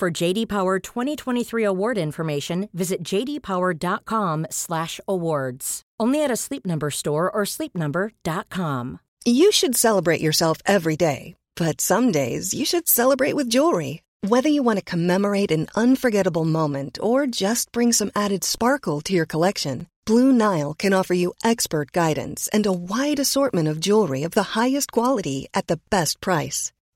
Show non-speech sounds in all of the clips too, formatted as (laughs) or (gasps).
For JD Power 2023 award information, visit jdpower.com/awards. Only at a Sleep Number store or sleepnumber.com. You should celebrate yourself every day, but some days you should celebrate with jewelry. Whether you want to commemorate an unforgettable moment or just bring some added sparkle to your collection, Blue Nile can offer you expert guidance and a wide assortment of jewelry of the highest quality at the best price.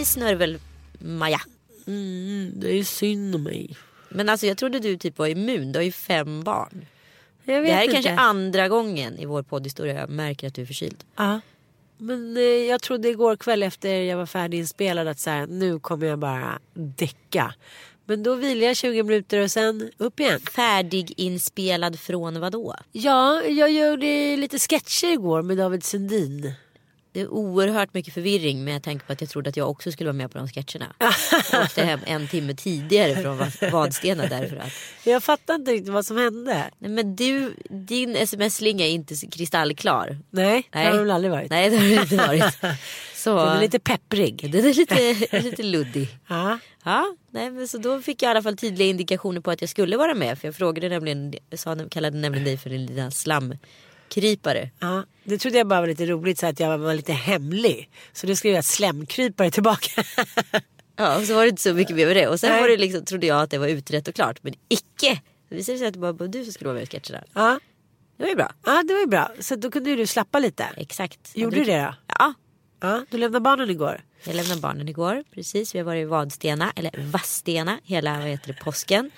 Hej snörvel-Maja. Mm, det är synd om mig. Men alltså jag trodde du typ var immun. Du har ju fem barn. Jag vet Det här är inte. kanske andra gången i vår poddhistoria jag märker att du är förkyld. Ja. Men eh, jag trodde igår kväll efter jag var färdiginspelad att så här, nu kommer jag bara däcka. Men då vilade jag 20 minuter och sen upp igen. Färdiginspelad från vad då? Ja, jag gjorde lite sketcher igår med David Sundin. Det är oerhört mycket förvirring med tanke på att jag trodde att jag också skulle vara med på de sketcherna. (laughs) Jag åkte hem en timme tidigare från Va- Vadstena därför att. Jag fattar inte riktigt vad som hände. Nej men du, din sms-slinga är inte kristallklar. Nej, det har det väl aldrig varit. Nej det har det inte varit. (laughs) Så, Den är lite pepprig. den är lite, lite luddig. Ja. Ja, nej, men så då fick jag i alla fall tydliga indikationer på att jag skulle vara med. För jag frågade nämligen, sa, kallade nämligen dig för en liten slamkrypare. Ja, det trodde jag bara var lite roligt så att jag var lite hemlig. Så då skrev jag slemkrypare tillbaka. (laughs) Ja, och så var det inte så mycket mer med det. Och sen Nej. var det liksom, trodde jag att det var utrett och klart. Men icke! Det visade sig att det bara var du som skulle vara med i sketcherna. ja. Det var ju bra. ja, det var ju bra. Så då kunde ju du slappa lite. Exakt. Gjorde du det då? Ja. Ja, du lämnade barnen igår. Jag lämnade barnen igår. Precis. Vi har varit i Vadstena, eller Vadstena, hela vad heter det, påsken.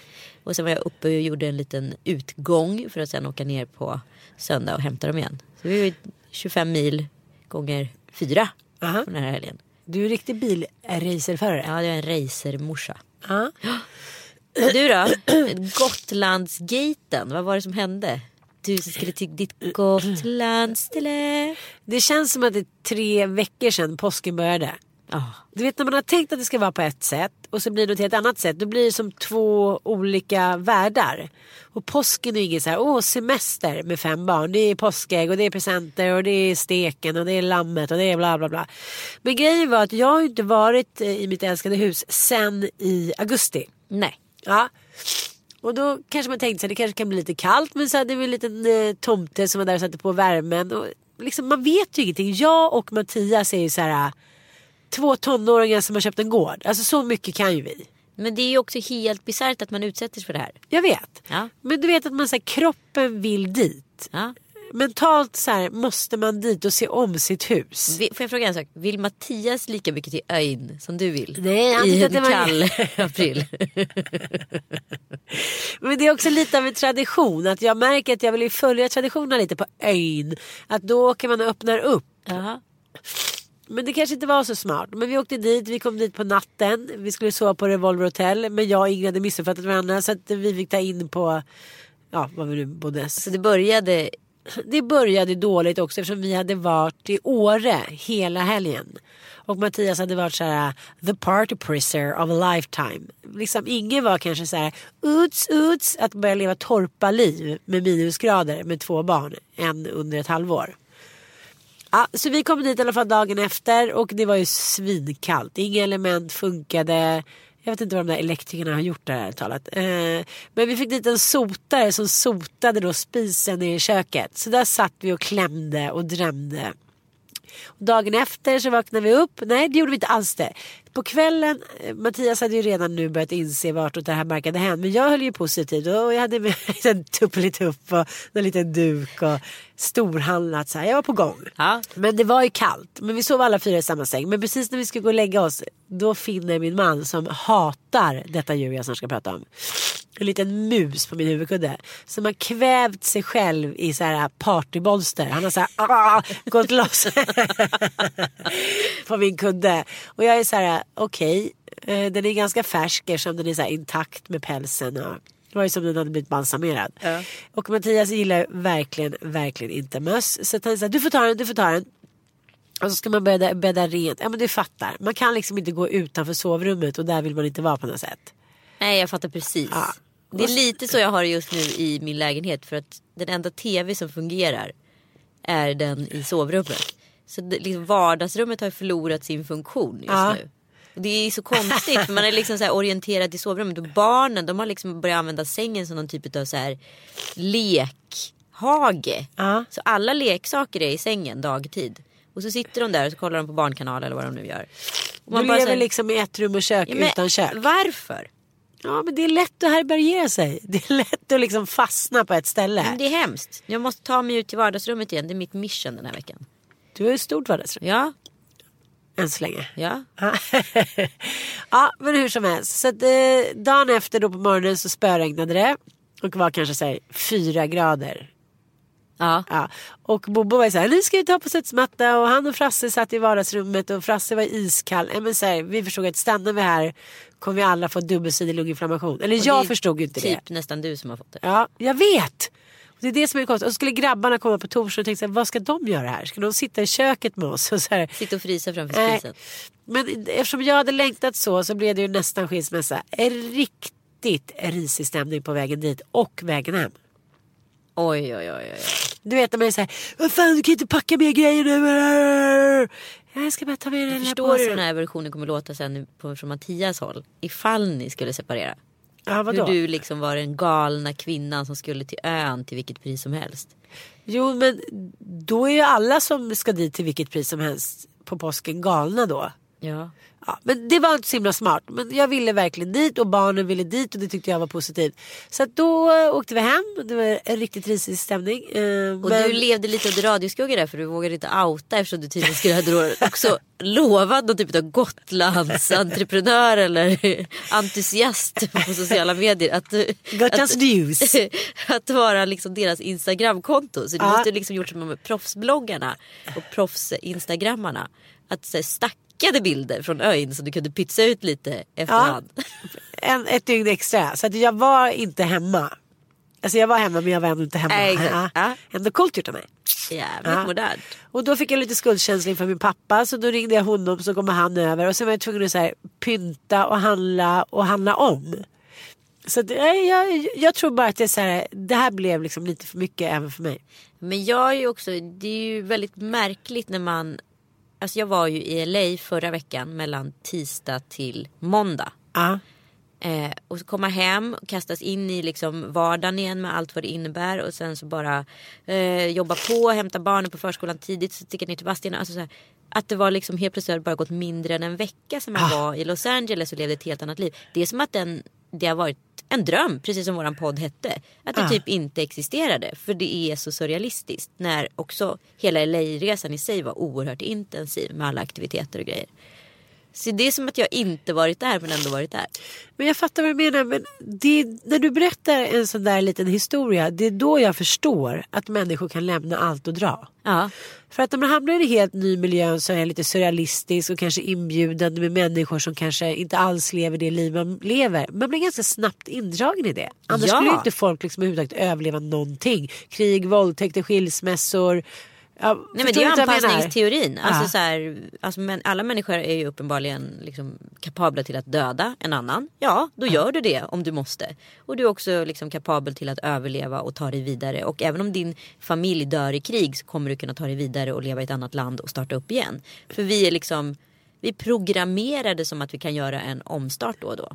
Och sen var jag uppe och gjorde en liten utgång för att sen åka ner på söndag och hämta dem igen. Så vi var 25 mil gånger fyra Aha. från den här helgen. Du är riktig bilracerförare. Ja, det är en racermorsa. Ja. Och du då? Gotlandsgaten, vad var det som hände? Du som skulle till ditt Gotlandsställe. Det känns som att det är tre veckor sedan påsken började. Du vet när man har tänkt att det ska vara på ett sätt och så blir det något helt annat sätt. Då blir det som två olika världar. Och påsken är ju inget så här, åh semester med fem barn. Det är påskägg och det är presenter och det är steken och det är lammet och det är bla bla bla. Men grejen var att jag har ju inte varit eh, i mitt älskade hus sen i augusti. nej. Ja. Och då kanske man tänkte sig det kanske kan bli lite kallt men så hade vi en liten eh, tomte som var där och satte på värmen. Och liksom, man vet ju ingenting. Jag och Mattias är ju så här två tonåringar som har köpt en gård. Alltså så mycket kan ju vi. Men det är ju också helt bisarrt att man utsätter sig för det här. Jag vet. Ja. Men du vet att man så här, kroppen vill dit. Ja. Mentalt så här, måste man dit och se om sitt hus. Vi- Får jag fråga en sak? Vill Mattias lika mycket till ön som du vill? Nej, han I en var- kall (laughs) april. Men det är också lite av en tradition. Att jag märker att jag vill följa traditionerna lite på ön. Att då åker man och öppnar upp. Jaha. Men det kanske inte var så smart. Men vi åkte dit, vi kom dit på natten. Vi skulle sova på Revolver Hotel. Men jag och Ingrid hade missuppfattat varandra. Så att vi fick ta in på, ja vad vi nu bodde. Så det började... Det började dåligt också eftersom vi hade varit i Åre hela helgen. Och Mattias hade varit så här the party prisser of a lifetime. Liksom ingen var kanske så här uts uts att börja leva torparliv med minusgrader med två barn. En under ett halvår. Ja, så vi kom dit i alla fall dagen efter och det var ju svinkallt. Inga element funkade. Jag vet inte vad de där elektrikerna har gjort där ärligt talat. Eh, men vi fick dit en sotare som sotade då spisen i köket. Så där satt vi och klämde och drämde. Och dagen efter så vaknade vi upp. Nej det gjorde vi inte alls det. På kvällen, eh, Mattias hade ju redan nu börjat inse vartåt det här barkade hän. Men jag höll ju positivt och jag hade med (laughs) en tuppelitupp och en liten duk och storhandlat så här. Jag var på gång. Ja. Men det var ju kallt. Men vi sov alla fyra i samma säng. Men precis när vi skulle gå och lägga oss. Då finner min man som hatar detta djur jag snart ska prata om. En liten mus på min huvudkudde. Som har kvävt sig själv i så här partybolster. Han har så här (laughs) gått loss. (laughs) på min kudde. Och jag är så här okej. eh, den är ganska färsk eftersom den är så intakt med pälsen. Och det var ju som den hade blivit balsamerad. Ja. Och Mattias gillar verkligen, verkligen inte möss. Så han säger du får ta den, du får ta den. Och så ska man bädda, bädda rent. Ja men du fattar. Man kan liksom inte gå utanför sovrummet och där vill man inte vara på något sätt. Nej jag fattar precis. Ja. Det är lite så jag har det just nu i min lägenhet. För att den enda tv som fungerar är den i sovrummet. Så det, liksom, vardagsrummet har förlorat sin funktion just Ja. nu. Det är så konstigt för man är liksom så orienterad till sovrummet och barnen de har liksom börjat använda sängen som någon typ av så här lekhage. Ja. Så alla leksaker är i sängen dagtid. Och så sitter de där och så kollar de på barnkanal eller vad de nu gör. Och Du bara lever här, liksom i ett rum och kök "Ja, utan kök. Varför? Ja men det är lätt att härbärgera sig. Det är lätt att liksom fastna på ett ställe. Men det är hemskt. Jag måste ta mig ut till vardagsrummet igen. Det är mitt mission den här veckan. Du har ett stort vardagsrum. Ja, Än så länge. ja. (laughs) Ja. men hur som helst. Så att, eh, dagen efter då på morgonen så spöregnade det. Och var kanske så här, fyra grader. Ja. Ja. Och Bobo var så här, nu ska vi ta på studsmatta och han och Frasse satt i vardagsrummet och Frasse var iskall. Ja, men så här, vi förstod att stannar vi här kommer vi alla få dubbelsidig lunginflammation. Eller Och jag förstod ju inte det. Typ nästan du som har fått det. Ja, jag vet. Det är det som är konstigt. Och så skulle grabbarna komma på torsdag och tänkte vad ska de göra här? Ska de sitta i köket med oss? (laughs) Och så här, Sitta och frysa framför spisen. Men eftersom jag hade längtat så så blev det ju nästan skilsmässa. En riktigt risig stämning på vägen dit och vägen hem. Oj, oj, oj, oj. Du vet när man är såhär, vad fan du kan inte packa mer grejer nu. Jag ska bara ta med den här Förstår du hur påsen. den här versionen kommer låta sen på, från Mattias håll? Ifall ni skulle separera. Ja, vadå? Hur du liksom var den galna kvinnan som skulle till ön till vilket pris som helst. Jo men då är ju alla som ska dit till vilket pris som helst på påsken galna då. Ja. Ja, men det var inte så himla smart. Men jag ville verkligen dit och barnen ville dit och det tyckte jag var positivt. Så då eh, åkte vi hem. Det var en riktigt risig stämning. Eh, Och men... du levde lite under radioskugga där för du vågade inte outa eftersom du tydligen skulle ha också lovat någon typ av Gotlandsentreprenör eller (laughs) entusiast på sociala medier. Att, Gotlands att, news. (laughs) att vara liksom deras instagramkonto. Så du Ja. måste liksom gjort som med proffsbloggarna och proffsinstagrammarna. Att så här, stackade bilder från ön så du kunde pytsa ut lite efterhand. en, ett dygn extra. Så att jag var inte hemma. Alltså jag var hemma men jag var ändå inte hemma. Exakt. Ja. Ja. Ändå coolt gjort av mig. Jävligt Ja. modernt. Och då fick jag lite skuldkänsla inför min pappa så då ringde jag honom så kommer han över och sen var jag tvungen att så här, pynta och handla och handla om. Så att, nej, jag, jag tror bara att det, är så här, det här blev liksom lite för mycket även för mig. Men jag är ju också, det är ju väldigt märkligt när man, alltså jag var ju i LA förra veckan mellan tisdag till måndag. Ja. Eh, och så komma hem och kastas in i liksom vardagen igen med allt vad det innebär och sen så bara eh, jobba på, hämta barnen på förskolan tidigt, så sticka ner till Vadstena. Alltså så här, att det var liksom helt plötsligt bara gått mindre än en vecka sedan man var i Los Angeles och levde ett helt annat liv. Det är som att den, det har varit en dröm, precis som våran podd hette. Att det Ah. typ inte existerade, för det är så surrealistiskt. När också hela LA-resan i sig var oerhört intensiv med alla aktiviteter och grejer. Så det är som att jag inte varit där men ändå varit där. Men jag fattar vad du menar. Men det, när du berättar en sån där liten historia. Det är då jag förstår att människor kan lämna allt och dra. Ja. För att när man hamnar i en helt ny miljö som är lite surrealistisk och kanske inbjudande med människor som kanske inte alls lever det liv man lever. Man blir ganska snabbt indragen i det. Annars Ja. skulle inte folk liksom överhuvudtaget överleva någonting. Krig, våldtäkter, skilsmässor. Ja, Nej men det är anpassningsteorin. Alltså, Ja. så här, alltså, men alla människor är ju uppenbarligen liksom kapabla till att döda en annan. Ja, då gör du det om du måste. Och du är också liksom kapabel till att överleva och ta dig vidare. Och även om din familj dör i krig så kommer du kunna ta dig vidare och leva i ett annat land och starta upp igen. För vi är liksom Vi programmerade som att vi kan göra en omstart då och då.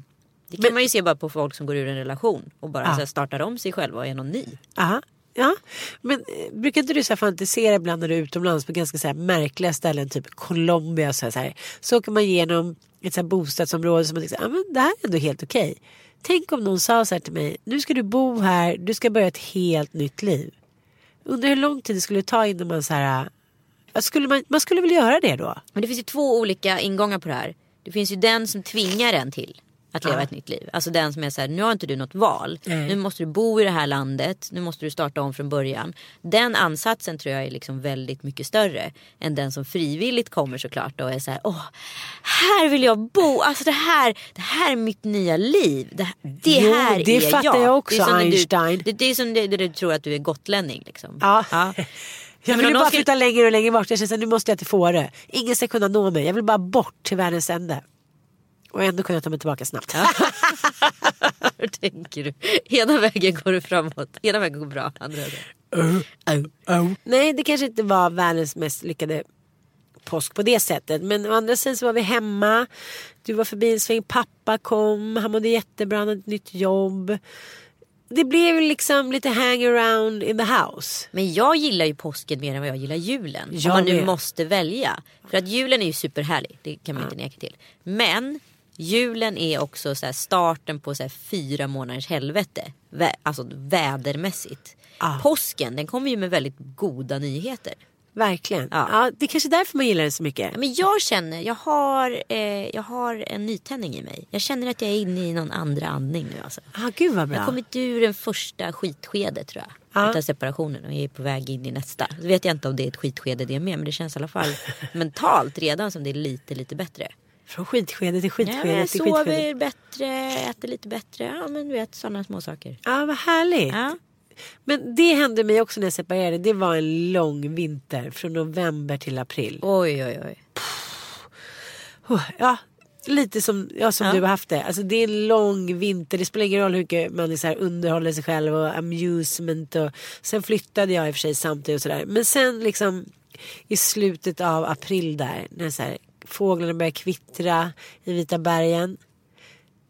Det kan man ju se bara på folk som går ur en relation och bara Ja. här, startar om sig själva och är någon ny. Aha. Ja, men eh, brukar inte du så fantisera ibland när du är utomlands på ganska så här märkliga ställen, typ Colombia och så här, så här. Så åker man igenom ett så här bostadsområde som man tänker, ah, men det här är ändå helt okej. Tänk om någon sa så här till mig, nu ska du bo här, du ska börja ett helt nytt liv. Undrar hur lång tid det skulle ta innan man så här, skulle man, man skulle väl göra det då? Men det finns ju två olika ingångar på det här. Det finns ju den som tvingar en till att leva Ja. ett nytt liv. Alltså den som är så här, nu har inte du något val. Nej. Nu måste du bo i det här landet. Nu måste du starta om från början. Den ansatsen tror jag är liksom väldigt mycket större. Än den som frivilligt kommer såklart och är så här, åh, här vill jag bo. Alltså det här, det här är mitt nya liv. Det, det Jo, här det är fattar jag. jag också, det är Einstein. Du, det, det är som det, det du tror att du är gotlänning liksom. Ja. Ja. (laughs) Jag vill bara skulle- flytta längre och längre bort. Jag känner att nu måste jag till Fårö. Ingen ska kunna nå mig. Jag vill bara bort till världens ände. Och ändå kunna ta mig tillbaka snabbt. (laughs) Hur tänker du? Ena vägen går du framåt, ena vägen går bra, andra vägen. Nej, det kanske inte var världens mest lyckade påsk på det sättet. Men å andra sidan så var vi hemma. Du var förbi en sväng. Pappa kom. Han mådde jättebra. Han hade ett nytt jobb. Det blev liksom lite hang around in the house. Men jag gillar ju påsken mer än vad jag gillar julen. Jag om man nu med. måste välja. För att julen är ju superhärlig, det kan man inte neka till. Men julen är också så starten på så fyra månaders helvete. Vä- alltså vädermässigt. Ja. Påsken den kommer ju med väldigt goda nyheter. Verkligen. Ja. Ja. det är kanske är därför man gillar det så mycket. Ja, Men jag känner, jag har, eh, jag har en nytändning i mig. Jag känner att jag är inne i någon andra andning nu alltså. Ah, gud vad Jag bra. har kommit ur den första skitskedet tror jag. Ja. Utav separationen och jag är på väg in i nästa. Så vet jag inte om det är ett skitskede det med men det känns i alla fall (laughs) mentalt redan som det är lite lite bättre. Från skitskede till Ja, skitskede men jag till skitskede. sover bättre, äter lite bättre. Ja men du vet sådana små saker. Ja, vad härligt. Ja. Men det hände mig också när jag separerade. Det var en lång vinter från november till april. Oj oj oj. Oh, Ja, lite som, ja, som Ja. du har haft det. Alltså det är en lång vinter. Det spelar ingen roll hur mycket man är så här underhåller sig själv och amusement. Och, sen flyttade jag i och för sig samtidigt och sådär. Men sen liksom i slutet av april där. När så här, fåglarna börjar kvittra i Vita bergen.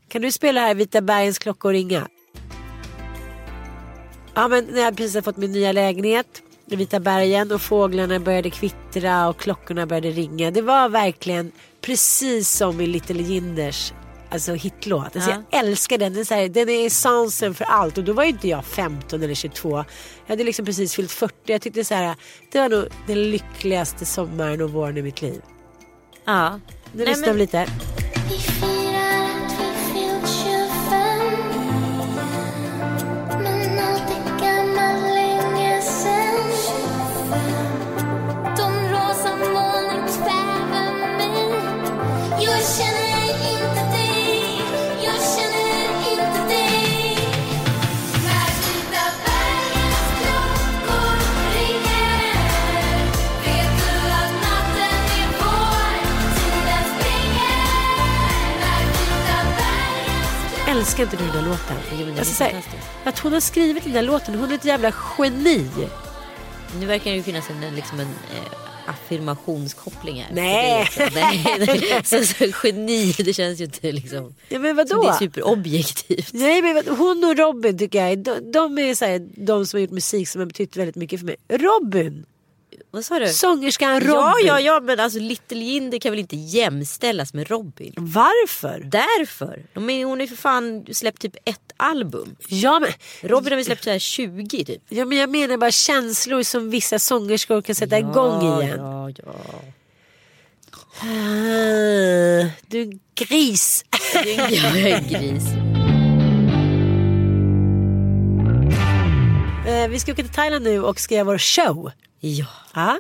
Kan du spela här Vita bergens klockor ringa? Ja men när jag precis har fått min nya lägenhet i Vita bergen och fåglarna började kvittra och klockorna började ringa. Det var verkligen precis som i Little Jinders alltså hitlåt. Alltså Ja. Jag älskar den. Den är, så här, den är essensen för allt. Och då var ju inte jag 15 eller 22. Jag hade liksom precis fyllt 40. Jag tyckte så här, det var nog den lyckligaste sommaren och våren i mitt liv. Ja. Nu Nej, lyssnar vi men, lite. Älskar inte den där låten? Jo, den alltså, så här, att hon har skrivit den där låten. Hon är ett jävla geni. Nu verkar det ju finnas en, liksom en eh, affirmationskoppling här. Nej. Också. Nej. Så, så, geni, det känns ju inte liksom. Ja, men vadå? det är superobjektivt. Nej men vad- hon och Robin tycker jag, de, de är så här, de som har gjort musik som har betytt väldigt mycket för mig. Robin! Vad sa du? Sångerskan Robin. Ja, ja, ja, men alltså Little Jinder kan väl inte jämställas med Robin? Varför? Därför. De är, hon har ju för fan släppt typ ett album. Ja men, Robin har väl släppt så här 20 typ. ja men jag menar bara känslor som vissa sångerskor kan sätta igång igen. Ja, ja. Ah, du gris. Jag är en gris. Eh, vi ska åka till Thailand nu och ska göra vår show. Ja, Ja,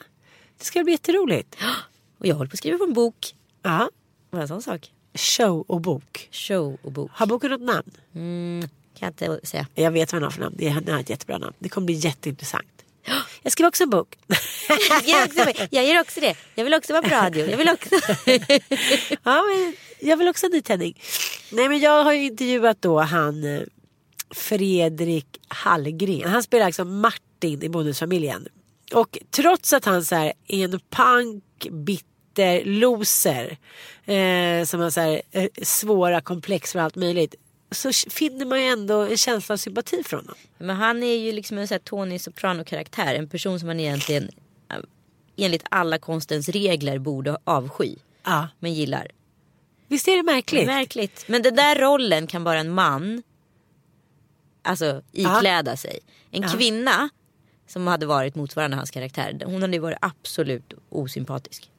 det ska bli jätteroligt. (gasps) och jag håller på att skriva på en bok. Ja, Vad är en sån sak? show och bok. Show och bok. Har boken något namn? Mm, kan jag inte säga. Jag vet vad den har för namn. Det är- Den har ett jättebra namn. Det kommer bli jätteintressant. (gasps) Jag skriver också en bok. Jag gör också det. Jag vill också vara på radio. Jag vill också. (laughs) Ja, men jag vill också ha nytändning. Nej men jag har ju intervjuat då han eh, Fredrik Hallgren. Han spelar alltså Martin i Bonusfamiljen. Och trots att han så här är en punk, bitter loser. Eh, som har så här, eh, svåra komplex för allt möjligt. Så finner man ju ändå en känsla av sympati för honom. Men han är ju liksom en sån här Tony Soprano-karaktär. En person som man egentligen eh, enligt alla konstens regler borde avsky. Ja. Men gillar. Visst är det märkligt? Märkligt. Men den där rollen kan bara en man alltså ikläda sig. En kvinna som hade varit motsvarande hans karaktär. Hon hade ju varit absolut osympatisk.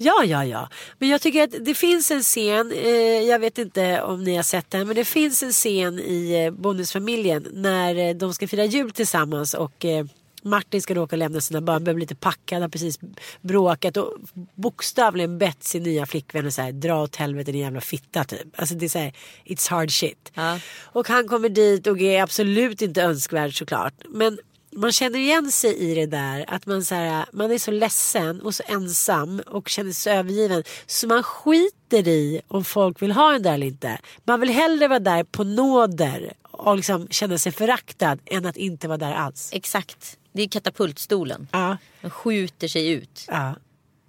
Ja, ja, ja. Men jag tycker att det finns en scen, eh, jag vet inte om ni har sett den, men det finns en scen i eh, Bonusfamiljen när eh, de ska fira jul tillsammans och eh, Martin ska åka och lämna sina barn, behöver lite packad, har precis bråkat och bokstavligen bett sin nya flickvän att så här, dra åt helvete din jävla fitta typ. Alltså det är såhär, it's hard shit. Ja. Och han kommer dit och är absolut inte önskvärd såklart. Men man känner igen sig i det där att man, så här, man är så ledsen och så ensam och känner sig så övergiven. Så man skiter i om folk vill ha en där eller inte. Man vill hellre vara där på nåder och liksom känna sig föraktad än att inte vara där alls. Exakt. Det är katapultstolen. Ja. Man skjuter sig ut. Ja.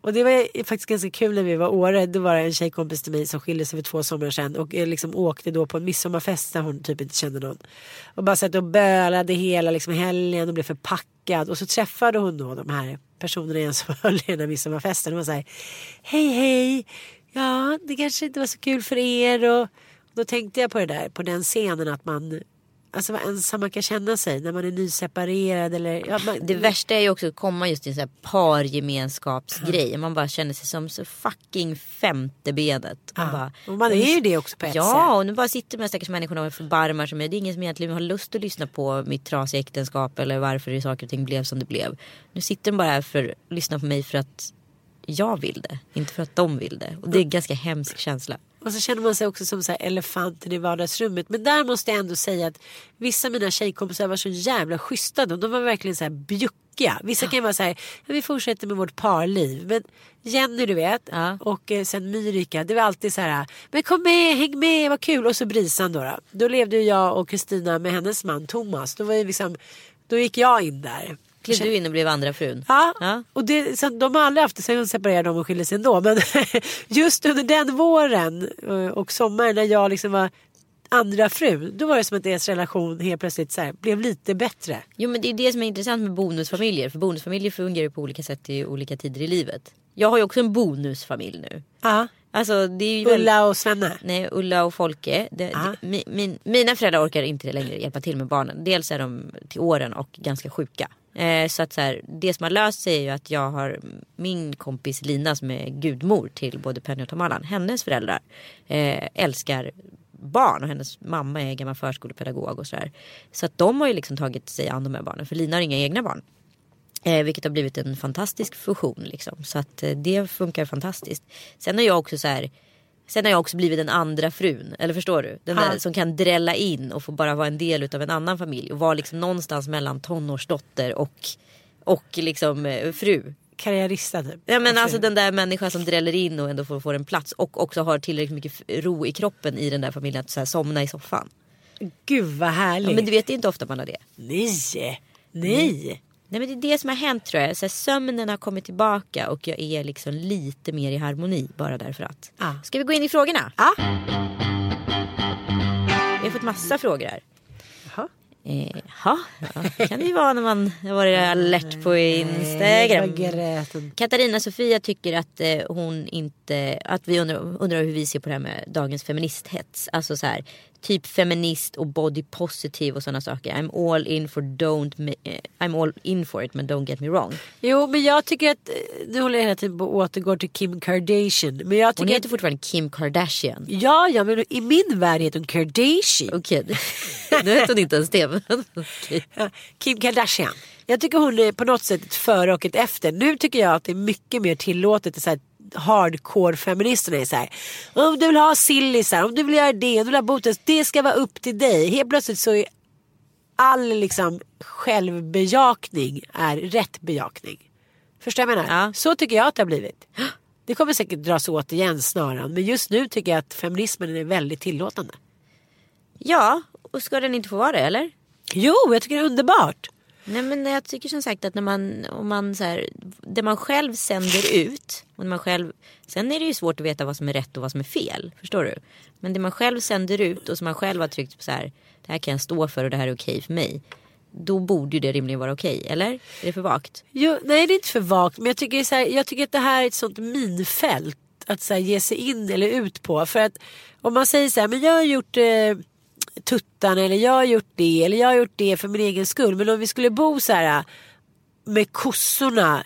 Och det var faktiskt ganska kul när vi var i Åre. Då var det en tjejkompis till mig som skilde sig för två somrar sedan. Och eh, liksom åkte då på en midsommarfest där hon typ inte kände någon. Och bara satt och bölade hela liksom helgen och blev förpackad. Och så träffade hon då de här personerna igen som (laughs) höll i den här midsommarfesten. Och var såhär. Hej hej. Ja det kanske inte var så kul för er. Och då tänkte jag på det där. På den scenen att man. Alltså vad ensam man kan känna sig när man är nyseparerad eller. Ja, man, Det värsta är ju också att komma just till en sån här pargemenskapsgrej. Man bara känner sig som så fucking femte benet. Man Ja. bara, Och man är ju det också på ett Ja, och nu bara sitter de här stackars människorna och förbarmar sig. Det är ingen som egentligen har lust att lyssna på mitt trasiga äktenskap eller varför det saker och ting blev som det blev. Nu sitter de bara här för att lyssna på mig för att jag vill det, inte för att de vill det. Och det är en ganska hemsk känsla. Och så känner man sig också som så här elefanten i vardagsrummet. Men där måste jag ändå säga att vissa av mina tjejkompisar var så jävla schyssta. De, de var verkligen så här bjuckiga. Vissa kan vara så här, ja, vi fortsätter med vårt parliv. Men Jenny du vet Ja. och eh, sen Myrika. Det var alltid så här, men kom med, häng med, vad kul. Och så Brisan då. Då, då levde jag och Kristina med hennes man Thomas. Då, var ju liksom, då gick jag in där. Klev du in och blev andra frun? Ja, Ja. och det, sen, de har aldrig haft det, sen separerade de och skilde sig ändå. Men (laughs) just under den våren eh, och sommaren när jag liksom var andra fru. Då var det som att deras relation helt plötsligt så här, blev lite bättre. Jo men det är det som är intressant med bonusfamiljer. För bonusfamiljer fungerar ju på olika sätt i olika tider i livet. Jag har ju också en bonusfamilj nu. Ja. Alltså det är ju Ulla och Svenne. Nej, Ulla och Folke. Det, Ja. det, mi, min, mina föräldrar orkar inte längre hjälpa till med barnen. Dels är de till åren och ganska sjuka. Eh, så att så här, det som har löst sig är ju att jag har min kompis Lina som är gudmor till både Penny och Tom Allan. Hennes föräldrar eh, älskar barn och hennes mamma är gammal förskolepedagog och sådär. Så att de har ju liksom tagit sig an de här barnen. För Lina har inga egna barn. Eh, vilket har blivit en fantastisk fusion. Liksom. Så att eh, det funkar fantastiskt. Sen har jag också så här. Sen har jag också blivit den andra frun. Eller förstår du? Den där som kan drälla in och få bara vara en del av en annan familj. Och vara liksom någonstans mellan tonårsdotter och, och liksom eh, fru. Karriärista typ. Ja men alltså den där människan som dräller in och ändå får, får en plats. Och också har tillräckligt mycket ro i kroppen i den där familjen att så här, somna i soffan. Gud vad härligt. Ja, men du vet det är inte ofta man har det. Nej. Nej. Nej men det är det som har hänt tror jag. Så här, sömnen har kommit tillbaka och jag är liksom lite mer i harmoni bara därför att. Ja. Ska vi gå in i frågorna? Ja. Vi har fått massa frågor här. Jaha. Eh, ja, det kan det ju vara när man har varit alert på Jag Instagram. Katarina Sofia tycker att eh, hon inte, att vi undrar, undrar hur vi ser på det här med dagens feministhets. Alltså så här, typ feminist och body positive och sådana saker. I'm all in for don't, eh, I'm all in for it men don't get me wrong. Jo men jag tycker att, eh, nu håller jag hela tiden på att återgå till Kim Kardashian. Men jag Hon tycker heter att, fortfarande Kim Kardashian. ja ja men i min värld heter hon Kardashian. Okej, nu (laughs) heter hon inte ens det. Ja, Kim Kardashian. Jag tycker hon är på något sätt ett före och ett efter. Nu tycker jag att det är mycket mer tillåtet. att hardcore feministerna är så här. Om du vill ha sillisar, om du vill göra det, om du vill ha botox. Det ska vara upp till dig. Helt plötsligt så är all liksom självbejakning är rätt bejakning. Förstår du vad jag menar? Ja. Så tycker jag att det har blivit. Det kommer säkert dras åt igen snaran. Men just nu tycker jag att feminismen är väldigt tillåtande. Ja, och ska den inte få vara det eller? Jo, jag tycker det är underbart. Nej men jag tycker som sagt att när man, om man så här, det man själv sänder ut. Och när man själv, sen är det ju svårt att veta vad som är rätt och vad som är fel. Förstår du? Men det man själv sänder ut och som man själv har tryckt på så här. Det här kan jag stå för och det här är okej för mig. Då borde ju det rimligen vara okej. Eller? Är det för vagt? Jo, nej det är inte för vagt men jag tycker, så här, jag tycker att det här är ett sånt minfält att så här, ge sig in eller ut på. För att om man säger så här, men jag har gjort eh, tuttarna eller jag har gjort det eller jag har gjort det för min egen skull. Men om vi skulle bo så här äh, med kossorna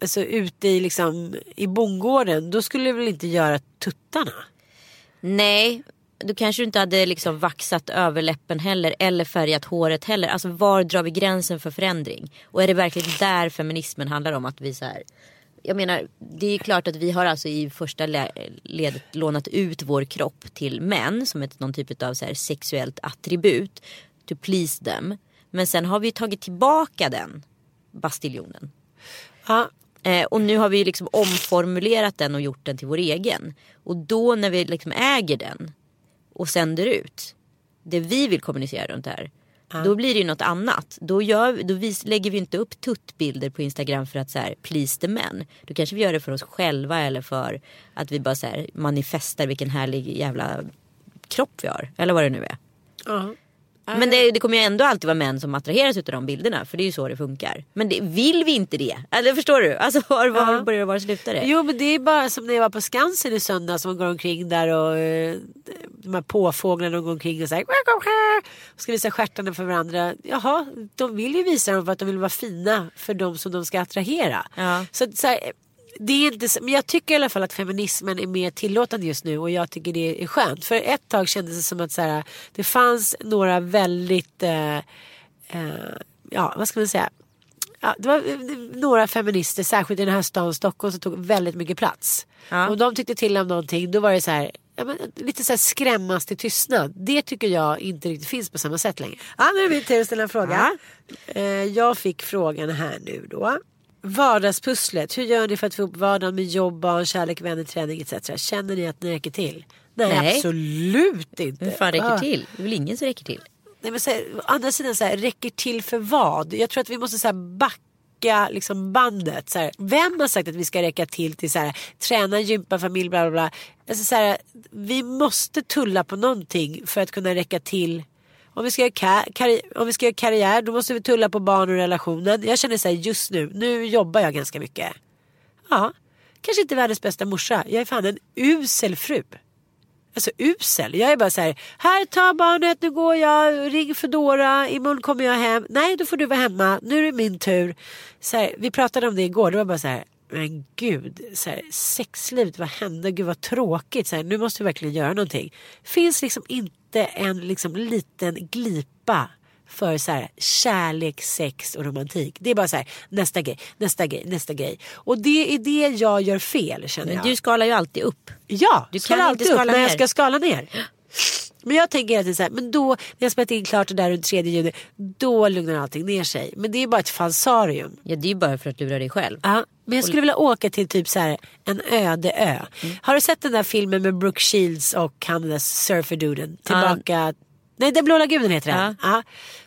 alltså ute i, liksom, i bondgården då skulle det väl inte göra tuttarna. Nej, då kanske du inte hade liksom vaxat överläppen heller eller färgat håret heller. Alltså var drar vi gränsen för förändring? Och är det verkligen där feminismen handlar om att vi så här. Jag menar, det är klart att vi har alltså i första le- ledet lånat ut vår kropp till män som ett någon typ av så här sexuellt attribut. To please them. Men sen har vi tagit tillbaka den bastiljonen. Ja, Eh, och nu har vi liksom omformulerat den och gjort den till vår egen. Och då när vi liksom äger den och sänder ut det vi vill kommunicera runt det här. Då blir det ju något annat. Då, gör, då vis, lägger vi inte upp tuttbilder på Instagram för att så här, please the men. Då kanske vi gör det för oss själva eller för att vi bara så här, manifestar vilken härlig jävla kropp vi har. Eller vad det nu är. ja. Men det, det kommer ju ändå alltid vara män som attraheras av de bilderna. För det är ju så det funkar. Men det, vill vi inte det? Eller förstår du? Alltså var, var Ja. börjar det var slutar det? Jo men det är bara som när jag var på Skansen i söndags som går omkring där och eh, de här påfåglarna går omkring och så här, och ska visa stjärtarna för varandra. Jaha, de vill ju visa dem för att de vill vara fina för de som de ska attrahera. Ja. Så, så här, det är inte, men jag tycker i alla fall att feminismen är mer tillåtande just nu och jag tycker det är skönt. För ett tag kändes det som att så här, det fanns några väldigt, eh, eh, ja vad ska man säga, Ja, det var eh, några feminister, särskilt i den här stan Stockholm, som tog väldigt mycket plats. Ja. Om de tyckte till om någonting, då var det så här, ja, men, lite så här skrämmas till tystnad. Det tycker jag inte riktigt finns på samma sätt längre. Ja, nu är det min tur att ställa en fråga. Eh, jag fick frågan här nu då. Vardagspusslet, hur gör ni för att få ihop vardagen med jobb, barn, kärlek, vänner, träning etc. Känner ni att ni räcker till? Nej, Nej. absolut inte. Vem fan räcker till? Det är väl ingen som räcker till? Nej, men så här, å andra sidan, så här, räcker till för vad? Jag tror att vi måste så här, backa liksom, bandet. Så här, vem har sagt att vi ska räcka till till så här, träna, gympa, familj, bla bla bla. Alltså, så här, vi måste tulla på någonting för att kunna räcka till. Om vi, ska göra om vi ska göra karriär då måste vi tulla på barn och relationen. Jag känner så här just nu, nu jobbar jag ganska mycket. Ja, kanske inte världens bästa morsa. Jag är fan en usel fru. Alltså usel. Jag är bara så här, här ta barnet, nu går jag, ring Foodora, imorgon kommer jag hem. Nej, då får du vara hemma, nu är det min tur. Så här, vi pratade om det igår, det var bara så här, men gud, så här, sexlivet, vad hände? Gud vad tråkigt, så här, nu måste vi verkligen göra någonting. Finns liksom inte en liksom, liten glipa för så här, kärlek, sex och romantik. Det är bara så här, nästa grej, nästa grej, nästa grej. Och det är det jag gör fel känner jag. du skalar ju alltid upp. Ja, Du inte alltid upp skala när jag ner. ska skala ner. (gasps) Men jag tänker tiden så här, men då när jag spelat in klart det där runt 3 juni, då lugnar allting ner sig. Men det är bara ett falsarium. Ja det är ju bara för att lura dig själv. Ja, men jag skulle vilja åka till typ så här en öde ö. Mm. Har du sett den där filmen med Brooke Shields och han den där surferduden? Tillbaka, nej den blå lagunen heter den. Ja. Ja.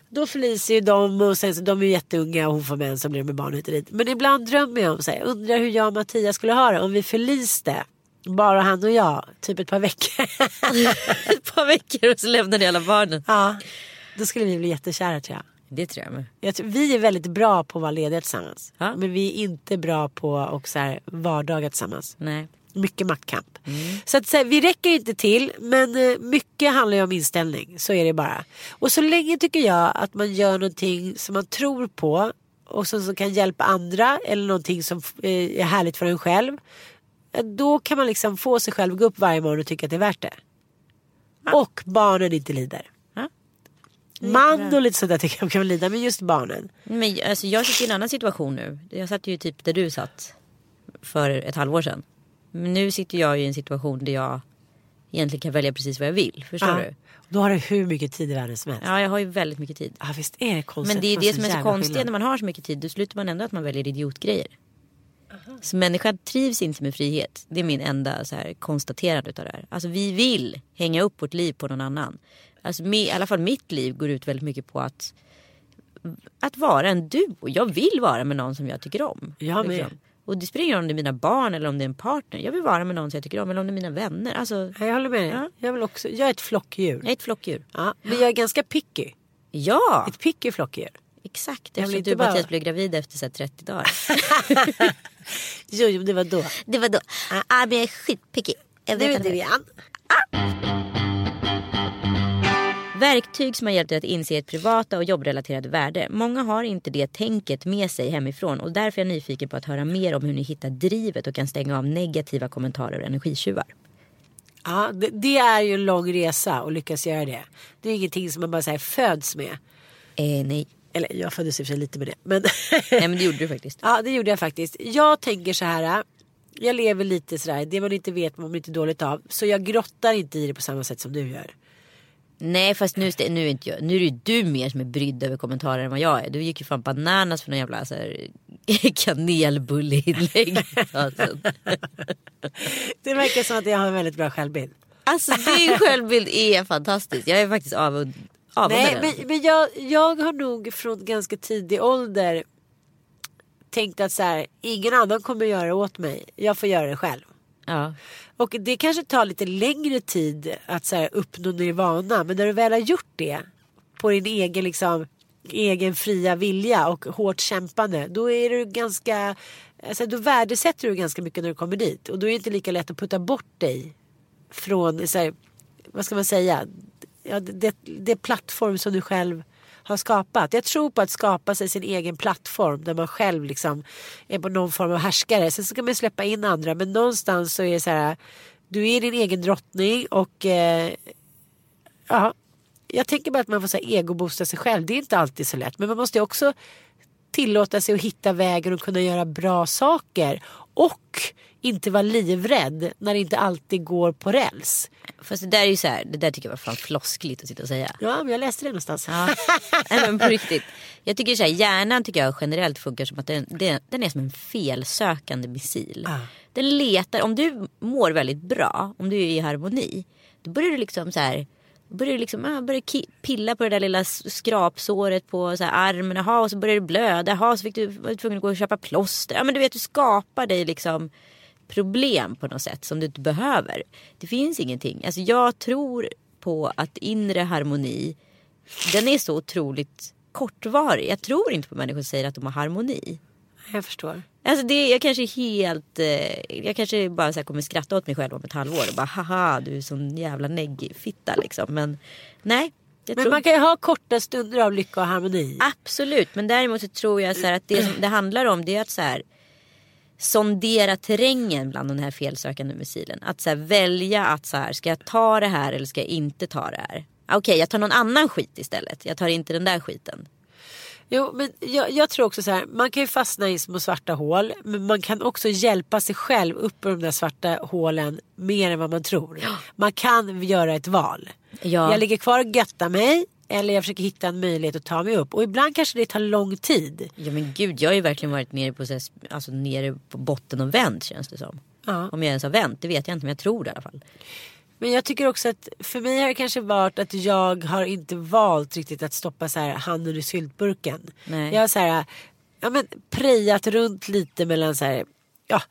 Då förliser ju de och sen så de är ju jätteunga och hon får män som blir med barn hit och dit. Men ibland drömmer jag om så här, undrar hur jag och Mattias skulle ha det om vi förliste. Bara han och jag, typ ett par veckor. (laughs) Ett par veckor och så lämnar ni alla barnen. ja, då skulle vi bli jättekära tror jag. Det tror jag med. jag tror, vi är väldigt bra på att vara lediga tillsammans. Ja. Men vi är inte bra på att så här, vardagar tillsammans. Nej. Mycket maktkamp. Så att så här, vi räcker inte till men eh, mycket handlar ju om inställning. Så är det bara. Och så länge tycker jag att man gör någonting som man tror på och som, som kan hjälpa andra eller någonting som eh, är härligt för en själv. Då kan man liksom få sig själv att gå upp varje morgon och tycka att det är värt det. Och barnen inte lider. Ja. Man och lite sådär tycker jag kan lida men just barnen. Men alltså, jag sitter i en annan situation nu. Jag satt ju typ där du satt för ett halvår sedan. Men nu sitter jag i en situation där jag egentligen kan välja precis vad jag vill. Förstår Ja. du? Då har du hur mycket tid i världen som helst. Ja, jag har ju väldigt mycket tid. Ja visst är det konstigt. Men det är det som är så konstigt när man har så mycket tid. Då slutar man ändå att man väljer idiotgrejer. Så människan trivs inte med frihet. Det är min enda så här, konstaterande utav det här. Alltså vi vill hänga upp vårt liv på någon annan. Alltså, me- I alla fall mitt liv går ut väldigt mycket på att att vara en duo. Jag vill vara med någon som jag tycker om. Jag med. Och det spelar ingen roll om det är mina barn eller om det är en partner. Jag vill vara med någon som jag tycker om eller om det är mina vänner. Alltså, Ja, Jag håller med. Ja. Jag, vill också, jag är ett flockdjur. jag är ett flockdjur. Ja, men jag är ganska picky. Ja, Ett picky flockdjur. Exakt. Eftersom du bara- Mattias blev gravid efter så här, 30 dagar. (laughs) Jo, jo, det var då. det var då. Ah, men jag är skitpicky. Jag Nu är det igen. Verktyg som har hjälpt dig att inse ett privata och jobbrelaterade värde. Många har inte det tänket med sig hemifrån och därför är jag nyfiken på att höra mer om hur ni hittar drivet och kan stänga av negativa kommentarer och energitjuvar. Ja, det, det är ju en lång resa att lyckas göra det. Det är ingenting som man bara så föds med. Eh, nej. Eller jag föddes i och för sig lite med det. Men (laughs) nej, men det gjorde du faktiskt. ja, det gjorde jag faktiskt. Jag tänker så här. Jag lever lite sådär. Det man inte vet man inte dåligt av. Så jag grottar inte i det på samma sätt som du gör. Nej fast nu, nu, är inte jag, nu är det ju du mer som är brydd över kommentarer än vad jag är. Du gick ju fan bananas för någon jävla så här, (laughs) kanelbulleinlägg. (laughs) Det verkar som att jag har en väldigt bra självbild. alltså din självbild är fantastisk. Jag är faktiskt avund. Nej, men, men jag, jag har nog från ganska tidig ålder tänkt att så här, ingen annan kommer göra det åt mig. Jag får göra det själv. Ja. Och det kanske tar lite längre tid att så här, uppnå nirvana. Men när du väl har gjort det på din egen, liksom, egen fria vilja och hårt kämpande. Då är du ganska, alltså, då värdesätter du ganska mycket när du kommer dit. Och då är det inte lika lätt att putta bort dig från, så här, vad ska man säga, ja, det, det plattform som du själv har skapat. Jag tror på att skapa sig sin egen plattform där man själv liksom är på någon form av härskare. Sen så kan man släppa in andra men någonstans så är det så här. Du är din egen drottning och eh, ja, jag tänker bara att man får så här egoboosta sig själv. Det är inte alltid så lätt men man måste ju också tillåta sig att hitta vägen och kunna göra bra saker. Och inte vara livrädd när det inte alltid går på räls. Fast det där är ju så här, det där tycker jag var fan floskligt att sitta och säga. Ja, men jag läste det någonstans. Ja, (laughs) men på riktigt. Jag tycker så här, hjärnan tycker jag generellt funkar som att den, den, den är som en felsökande missil. Ah. Den letar, om du mår väldigt bra, om du är i harmoni. Då börjar du liksom så här, börjar du liksom, ah, börjar pilla på det där lilla skrapsåret på så här, armen. Aha, och så börjar det blöda. Aha, så fick du, var du tvungen att gå och köpa plåster. Ja, men du vet, du skapar dig liksom problem på något sätt som du inte behöver. Det finns ingenting. Alltså jag tror på att inre harmoni den är så otroligt kortvarig. Jag tror inte på människor som säger att de har harmoni. Jag förstår. Alltså det, jag kanske är helt, eh, jag kanske bara så kommer skratta åt mig själv om ett halvår och bara haha du är sån jävla neggfitta liksom. Men nej. Men tror, man kan ju ha korta stunder av lycka och harmoni. Absolut, men däremot så tror jag så att det som det handlar om det är att så här sondera terrängen bland den här felsökande missilen. Att så välja att så här, ska jag ta det här eller ska jag inte ta det här? Okej, jag tar någon annan skit istället. Jag tar inte den där skiten. Jo, men jag, jag tror också så här. Man kan ju fastna i små svarta hål. Men man kan också hjälpa sig själv upp ur de där svarta hålen mer än vad man tror. Man kan göra ett val. Ja. Jag ligger kvar och göttar mig. Eller jag försöker hitta en möjlighet att ta mig upp. Och ibland kanske det tar lång tid. Ja men gud, jag har ju verkligen varit nere på, alltså, nere på botten och vänt känns det som. Ja. Om jag ens har vänt, det vet jag inte men jag tror det i alla fall. Men jag tycker också att för mig har det kanske varit att jag har inte valt riktigt att stoppa så här handen i syltburken. Nej. Jag har så här, ja men prejat runt lite mellan så här, ja.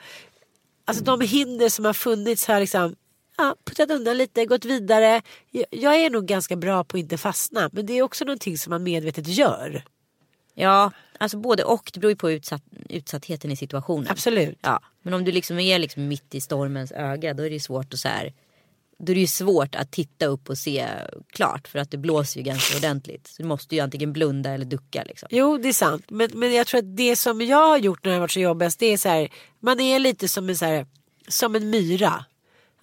Alltså de hinder som har funnits har liksom ja, puttat undan lite, gått vidare. Jag, jag är nog ganska bra på att inte fastna. Men det är också någonting som man medvetet gör. Ja, alltså både och. Det beror ju på utsatt, utsattheten i situationen. Absolut. Ja, men om du liksom är liksom mitt i stormens öga då är det ju svårt att så här. Då är det ju svårt att titta upp och se klart för att det blåser ju ganska ordentligt. Så du måste ju antingen blunda eller ducka liksom. Jo det är sant. Men, men jag tror att det som jag har gjort när det har varit så jobbigast. Det är så här. Man är lite som en, så här, som en myra.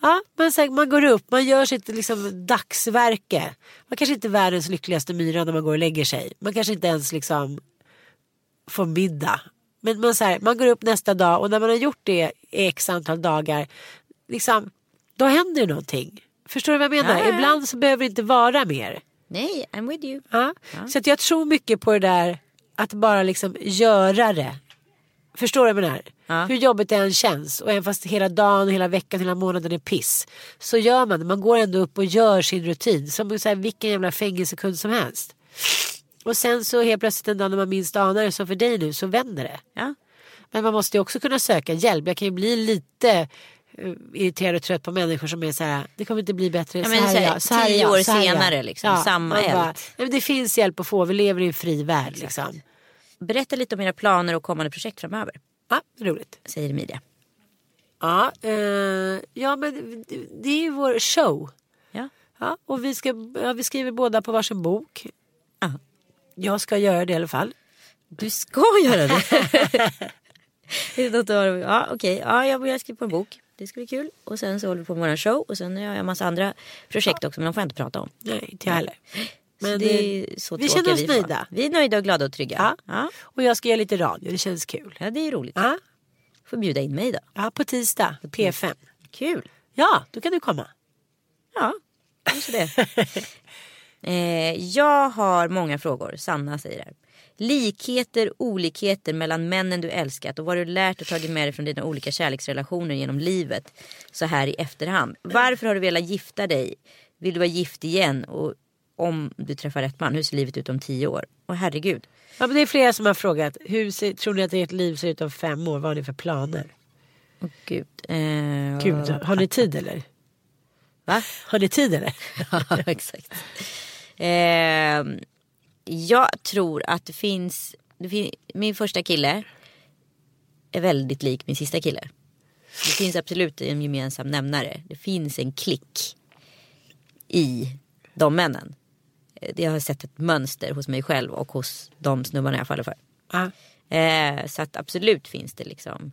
Ja, man, så här, man går upp, man gör sitt liksom, dagsverke. Man kanske inte är världens lyckligaste myra när man går och lägger sig. Man kanske inte ens liksom får middag. Men man, så här, man går upp nästa dag och när man har gjort det i x antal dagar. Liksom, då händer det någonting. Förstår du vad jag menar? Ja, ja. Ibland så behöver det inte vara mer. Nej, I'm with you. Ja. Så att jag tror mycket på det där att bara liksom göra det. Förstår du vad jag menar? Hur jobbigt det än känns och även fast hela dagen, hela veckan, hela månaden är piss. Så gör man det. Man går ändå upp och gör sin rutin. Som så här, vilken jävla fängelsekund som helst. Och sen så helt plötsligt en dag när man minst anar det, som för dig nu, så vänder det. Men man måste ju också kunna söka hjälp. Jag kan ju bli lite irriterad och trött på människor som är så här, det kommer inte bli bättre. Ja, så här så är här, jag, så här är tio jag, år så här jag. senare liksom, samma man eld. bara, men det finns hjälp att få, vi lever i en fri värld. Liksom. Berätta lite om era planer och kommande projekt framöver. Ja, roligt. Säger Emilia. Ja, eh, ja, men det- är ju vår show. Ja. Ja, och vi, ska, ja, vi skriver båda på varsin bok. Ja. Jag ska göra det i alla fall. Du ska göra det. (laughs) Är det något du har- ja, okej. Ja, jag skriva på en bok. Det ska bli kul. Och sen så håller vi på med vår show. Och sen har jag en massa andra projekt också. Men de får jag inte prata om. Nej, inte jag heller. Men det är så vi tråkiga känner oss får. nöjda. Vi är nöjda och glada och trygga. Ja. Ja, Och jag ska göra lite radio, det känns kul. ja det är roligt. Ja, Får bjuda in mig då. ja på tisdag, P5. Kul. Ja, då kan du komma. Ja, kanske det. (laughs) eh, jag har många frågor. Sanna säger här. Likheter, olikheter mellan männen du älskat och vad du lärt och tagit med dig från dina olika kärleksrelationer genom livet så här i efterhand. Varför har du velat gifta dig? Vill du vara gift igen? Och om du träffar rätt man, hur ser livet ut om tio år? Och herregud. Ja, men det är flera som har frågat, hur ser, tror ni att ert liv ser ut om fem år? Vad har ni för planer? Åh gud. Eh, Gud, har ni tid eller? Va? Har ni tid eller? (laughs) Ja, exakt. Eh, jag tror att det finns, det fin, min första kille är väldigt lik min sista kille. Det finns absolut en gemensam nämnare. Det finns en klick i de männen. Eh, Jag har sett ett mönster hos mig själv och hos de snubbarna jag faller för. Ja. Eh, så att absolut finns det liksom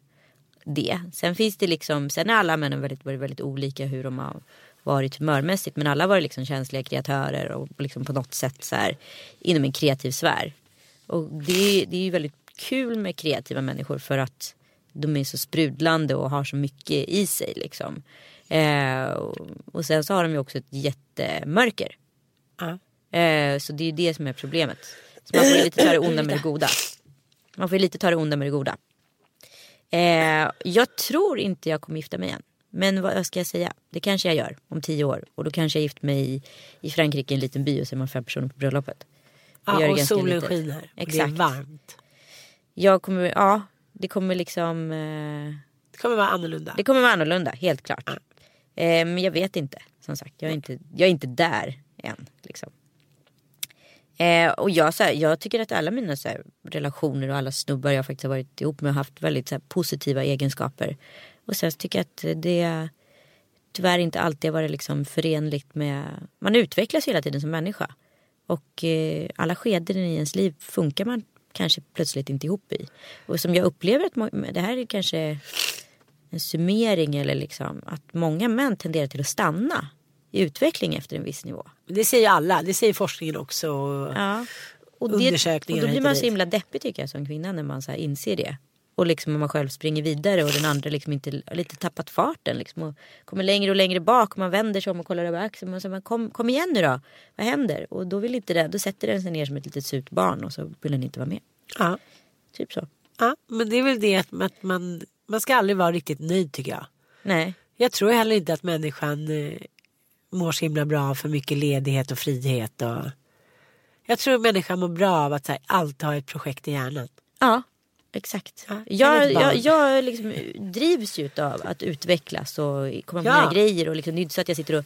det. Sen finns det liksom, sen är alla männen väldigt, väldigt olika hur de har varit humörmässigt. Men alla varit liksom känsliga kreatörer och liksom på något sätt så här inom en kreativ sfär. Och det, det är ju väldigt kul med kreativa människor för att de är så sprudlande och har så mycket i sig liksom. Eh, och, och sen så har de ju också ett jättemörker. Ja. Eh, så det är ju det som är problemet. Så man får lite ta det onda med det goda. Man får lite ta det onda med det goda. Eh, jag tror inte jag kommer gifta mig igen. Men vad ska jag säga? Det kanske jag gör om tio år. Och då kanske jag gift mig i, i Frankrike i en liten by och så är man fem personer på bröllopet. Ja, det och solen litet. skiner. Och det är Exakt. varmt. Jag kommer, ja, det kommer liksom... Eh, Det kommer vara annorlunda. det kommer vara annorlunda, helt klart. Eh, men jag vet inte, som sagt. Jag är inte, jag är inte där än. Liksom. Eh, och jag, så här, jag tycker att alla mina så här, relationer och alla snubbar jag faktiskt har varit ihop med har haft väldigt så här, positiva egenskaper. Och sen så tycker jag att det tyvärr inte alltid har varit liksom förenligt med... Man utvecklas hela tiden som människa. Och eh, alla skeden i ens liv funkar man kanske plötsligt inte ihop i. Och som jag upplever att det här är kanske en summering eller liksom att många män tenderar till att stanna i utveckling efter en viss nivå. Det säger alla. Det säger forskningen också. Ja. Och, det, och då blir man så himla deppig tycker jag som kvinna när man så inser det. Och liksom om man själv springer vidare och den andra liksom inte lite tappat farten liksom och kommer längre och längre bak och man vänder sig om och kollar över axeln och så man kom, kom igen nu då, vad händer? Och då vill inte det, då sätter den sig ner som ett litet surt barn och så vill den inte vara med. Ja. Typ så. ja, men det är väl det att man, man ska aldrig vara riktigt nöjd tycker jag. Nej, Jag tror heller inte att människan eh, mår så himla bra av för mycket ledighet och frihet. Och... Jag tror människan mår bra av att här, alltid ha ett projekt i hjärnan. ja exakt. Ja, jag, jag, jag liksom drivs ju av att utvecklas och komma på Ja. nya grejer. Och liksom, det är inte så att jag sitter och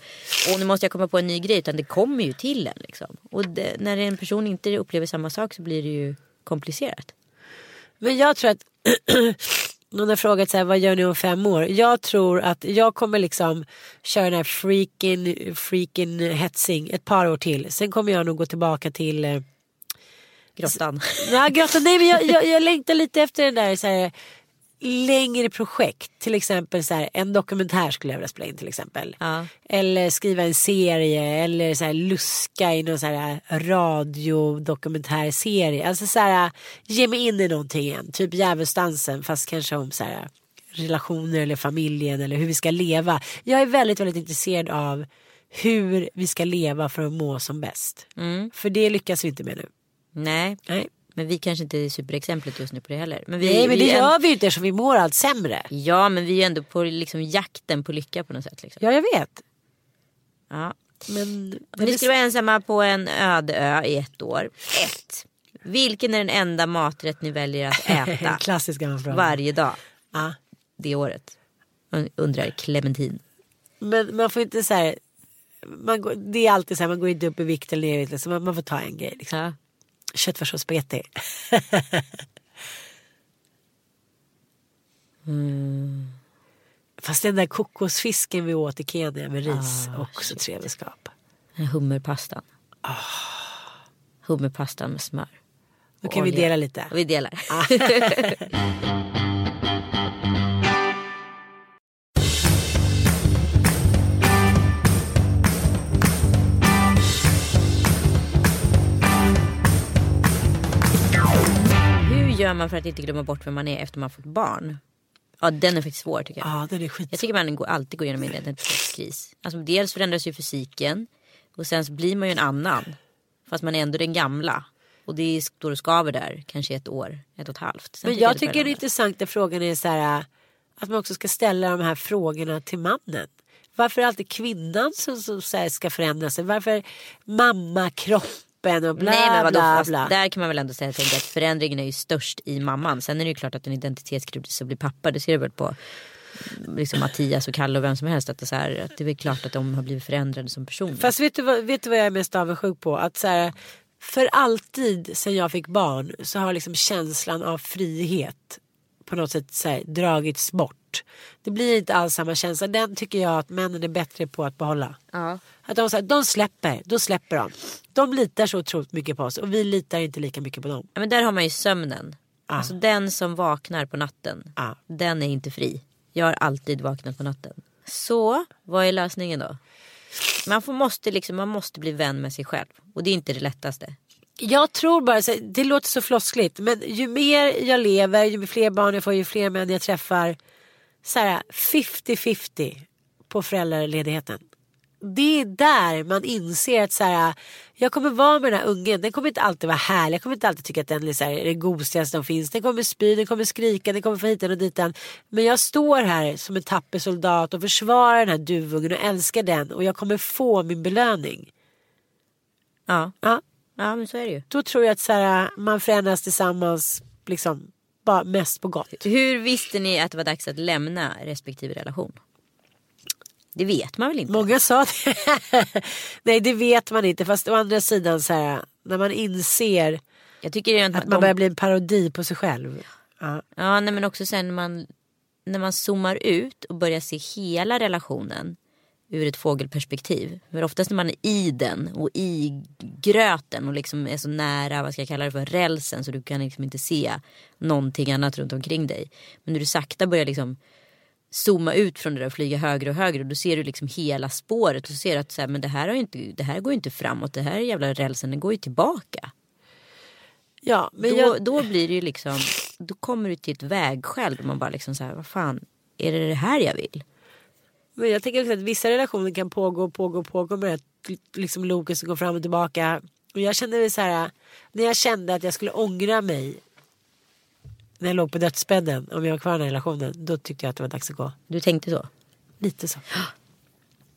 Åh, nu måste jag komma på en ny grej utan det kommer ju till en. Liksom. Och det, när en person inte upplever samma sak så blir det ju komplicerat. Men jag tror att (clears throat) någon har frågat så här, vad gör ni om fem år? Jag tror att jag kommer liksom köra den här freaking, freaking hetsing ett par år till. Sen kommer jag nog gå tillbaka till eh, Grottan. Nej, grottan, nej men jag, jag, jag längtar lite efter den där så här, längre projekt. Till exempel så här, en dokumentär skulle jag vilja spela in till exempel. Ja. Eller skriva en serie eller så här, luska i någon så här radiodokumentärserie. Alltså så här, ge mig in i någonting igen. Typ Djävulsdansen fast kanske om så här, relationer eller familjen eller hur vi ska leva. Jag är väldigt, väldigt intresserad av hur vi ska leva för att må som bäst. För det lyckas vi inte med nu. Nej, Nej. men vi kanske inte är superexemplet just nu på det heller. Men vi, Nej men vi det gör vi ju inte eftersom vi mår allt sämre. Ja, men vi är ändå på liksom jakten på lycka på något sätt. Liksom. Ja jag vet. Ja. Men, Men ni skulle vara ensamma på en öde ö i ett år. Ett. Vilken är den enda maträtt ni väljer att (laughs) äta Klassisk gammal fråga. varje dag Ja. det året? Undrar Clementin. Men man får inte så här. Man går, det är alltid så här, man går inte upp i vikt eller ner i vikt. Så man, man får ta en grej. Liksom. Ja. Köttfärs och spagetti. (laughs) Fast den där kokosfisken vi åt i Kenya med ris. också trevligskap. Den här Hummerpastan. Ah. Hummerpastan med smör. Då kan vi dela lite. Vi delar. (laughs) (laughs) gör man för att inte glömma bort vem man är efter man fått barn? Ja den är faktiskt svår tycker jag. Ja den är skit. Jag tycker man går, alltid går igenom en identitetskris. Alltså, dels förändras ju fysiken och sen så blir man ju en annan. Fast man är ändå den gamla. Och det är- står och skaver där kanske ett år, ett och ett halvt. Sen Men jag det tycker den landa. intressanta frågan är så här. Att man också ska ställa de här frågorna till mannen. Varför är det alltid kvinnan som, som ska förändra sig? Varför mammakroppen och bla Nej men vadå, bla bla. där kan man väl ändå säga tänka att förändringen är ju störst i mamman. Sen är det ju klart att en identitetskris att bli pappa, det ser du väl på liksom Mattias och Kalle och vem som helst. Att det, är så här, att det är väl klart att de har blivit förändrade som personer. Fast vet du, vad, vet du vad jag är mest avundsjuk på? Att så här, för alltid sen jag fick barn så har liksom känslan av frihet på något sätt så här, dragits bort. Det blir inte alls samma känsla. Den tycker jag att männen är bättre på att behålla. ja. Att de, så här, de släpper, då släpper de. De litar så otroligt mycket på oss och vi litar inte lika mycket på dem. Ja, men där har man ju sömnen. Alltså den som vaknar på natten. Ja. Den är inte fri. Jag har alltid vaknat på natten. Så vad är lösningen då? Man, får, måste liksom, man måste bli vän med sig själv. Och det är inte det lättaste. Jag tror bara, det låter så floskligt men ju mer jag lever, ju fler barn jag får, ju fler män jag träffar. Så här 50-50 på föräldraledigheten. Det är där man inser att så här, jag kommer vara med den här ungen. Den kommer inte alltid vara härlig. Jag kommer inte alltid tycka att den är, så här, är det gosigaste som finns. Den kommer spy, den kommer skrika, den kommer få hit den och dit den. Men jag står här som en tapper soldat och försvarar den här duvungen och älskar den. Och jag kommer få min belöning. Ja, Ja, ja men så är det ju. då tror jag att så här, man förändras tillsammans liksom bara mest på gott. Hur visste ni att det var dags att lämna respektive relation? Det vet man väl inte? Många sa det. (laughs) Nej det vet man inte fast å andra sidan så här när man inser Jag tycker att att man de, börjar bli en parodi på sig själv. Ja. Ja, nej, men också sen när man, när man zoomar ut och börjar se hela relationen ur ett fågelperspektiv. För oftast när man är i den och i gröten och liksom är så nära, vad ska jag kalla det för, rälsen så du kan liksom inte se någonting annat runt omkring dig. Men när du sakta börjar liksom zooma ut från det där och flyga högre och högre och då ser du liksom hela spåret och så ser du att så här, men det, här har inte, det här går ju inte framåt, det här jävla rälsen den går ju tillbaka. ja men då, jag, då blir det ju liksom, då kommer du till ett vägskäl där man bara liksom så här, vad fan, är det det här jag vill? Men jag tänker också att vissa relationer kan pågå, pågå, pågå med det liksom loket som går fram och tillbaka. Och jag kände väl så här när jag kände att jag skulle ångra mig när jag låg på dödsbädden om jag var kvar i den här relationen. Då tyckte jag att det var dags att gå. Du tänkte så? Lite så.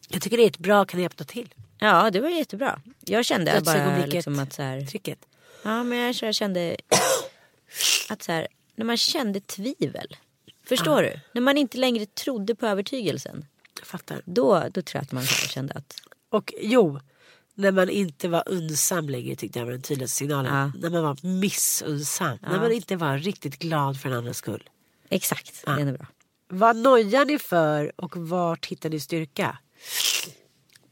Jag tycker det är ett bra knep att till. Ja, det var jättebra. Jag kände bara liksom att så här, Tricket. ja men jag, jag kände att så här, när man kände tvivel. Förstår du? När man inte längre trodde på övertygelsen. Jag fattar. Då, då tror jag att man kände att, Och jo, när man inte var unsam längre tyckte jag var den tydligaste signalen. Ja. När man var missunnsam. När man inte var riktigt glad för en andras skull. exakt, det är bra. Vad nojar ni för och vart hittar ni styrka?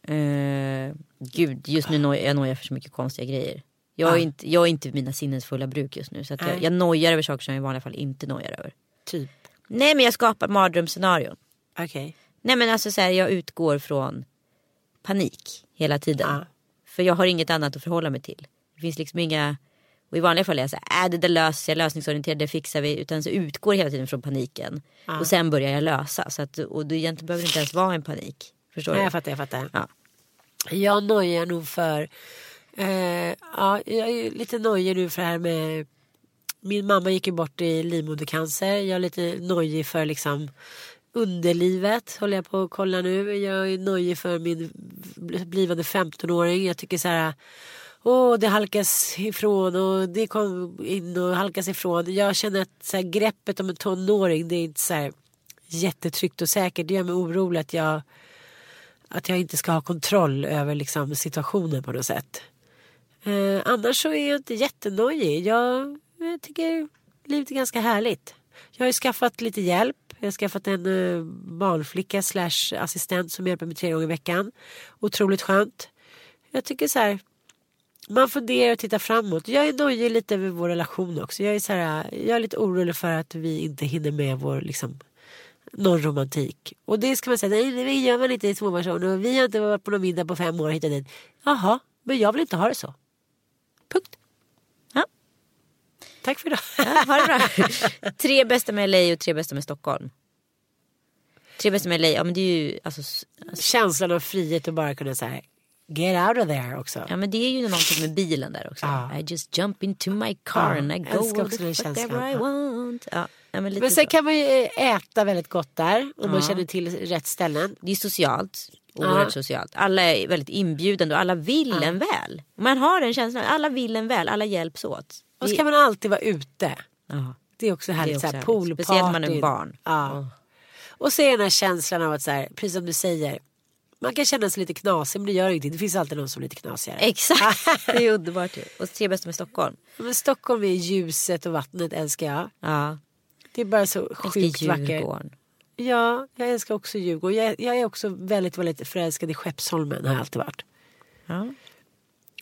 Eh, gud, just nu nojar jag nojar för så mycket konstiga grejer. Jag är, inte, jag är inte mina sinnens fulla bruk just nu. Så att jag, Nej. jag nojar över saker som jag i vanliga fall inte nojar över. Typ. Nej men jag skapar mardrömsscenarion. Okej. Nej men alltså så här, jag utgår från panik hela tiden. Ja. För jag har inget annat att förhålla mig till. Det finns liksom inga, och i vanliga fall är jag så här, äh, det där löser sig, lösningsorienterad, det fixar vi. Utan så utgår hela tiden från paniken. Och sen börjar jag lösa. Så att, och det egentligen behöver inte ens vara en panik. Förstår Nej, du? jag fattar, jag fattar. Ja. Jag nojar nog för... Eh, ja, jag är lite nojig nu för det här med... Min mamma gick ju bort i livmodercancer. Jag är lite nojig för liksom Underlivet håller jag på att kolla nu. Jag är nöjd för min blivande 15-åring. Jag tycker så här. Åh, det halkas ifrån och det kom in och halkas ifrån. Jag känner att så här, greppet om en tonåring det är inte så här jättetryggt och säkert. Det gör mig orolig att jag, att jag inte ska ha kontroll över liksom, situationen på något sätt. Eh, annars så är jag inte jättenojig. Jag, jag tycker livet är ganska härligt. Jag har ju skaffat lite hjälp. Jag har skaffat en uh, barnflicka slash assistent som hjälper mig tre gånger i veckan. Otroligt skönt. Jag tycker så här. Man funderar och tittar framåt. Jag är nojig lite över vår relation också. Jag är, så här, eh, jag är lite orolig för att vi inte hinner med vår liksom, någon romantik. Och det ska man säga, nej det gör man inte i småbarnsåldern. Vi har inte varit på någon middag på fem år hit och dit. Jaha, men jag vill inte ha det så. Punkt. Tack för idag. Ja, ha det bra. tre bästa med LA och tre bästa med Stockholm. Tre bästa med LA, ja men det är ju alltså, alltså Känslan av frihet och bara kunna säga get out of there också. Ja men det är ju någonting med bilen där också. Ja. I just jump into my car Ja, and I go också den whatever. I want. Ja, men lite Men sen så. kan man ju eh, äta väldigt gott där om man känner till rätt ställen. Det är socialt. Oerhört Ja. socialt. Alla är väldigt inbjudande och alla vill en väl. Man har den känslan. Alla vill en väl. Alla hjälps åt. Och så Det- kan man alltid vara ute. Ja. Det är också härligt. också så här, härligt. poolpartyn. Speciellt när man är barn. Ja. Och så är den här känslan av att så här, precis som du säger. Man kan känna sig lite knasig men det gör ingenting. Det finns alltid någon som är lite knasigare. Exakt. (laughs) Det är underbart ju. Och tre bästa med Stockholm. Men Stockholm är ljuset och vattnet älskar jag. Ja. Det är bara så sjukt vackert. Ja, jag älskar också Djurgården. Jag, jag är också väldigt, väldigt förälskad i Skeppsholmen. Har jag alltid varit. Ja.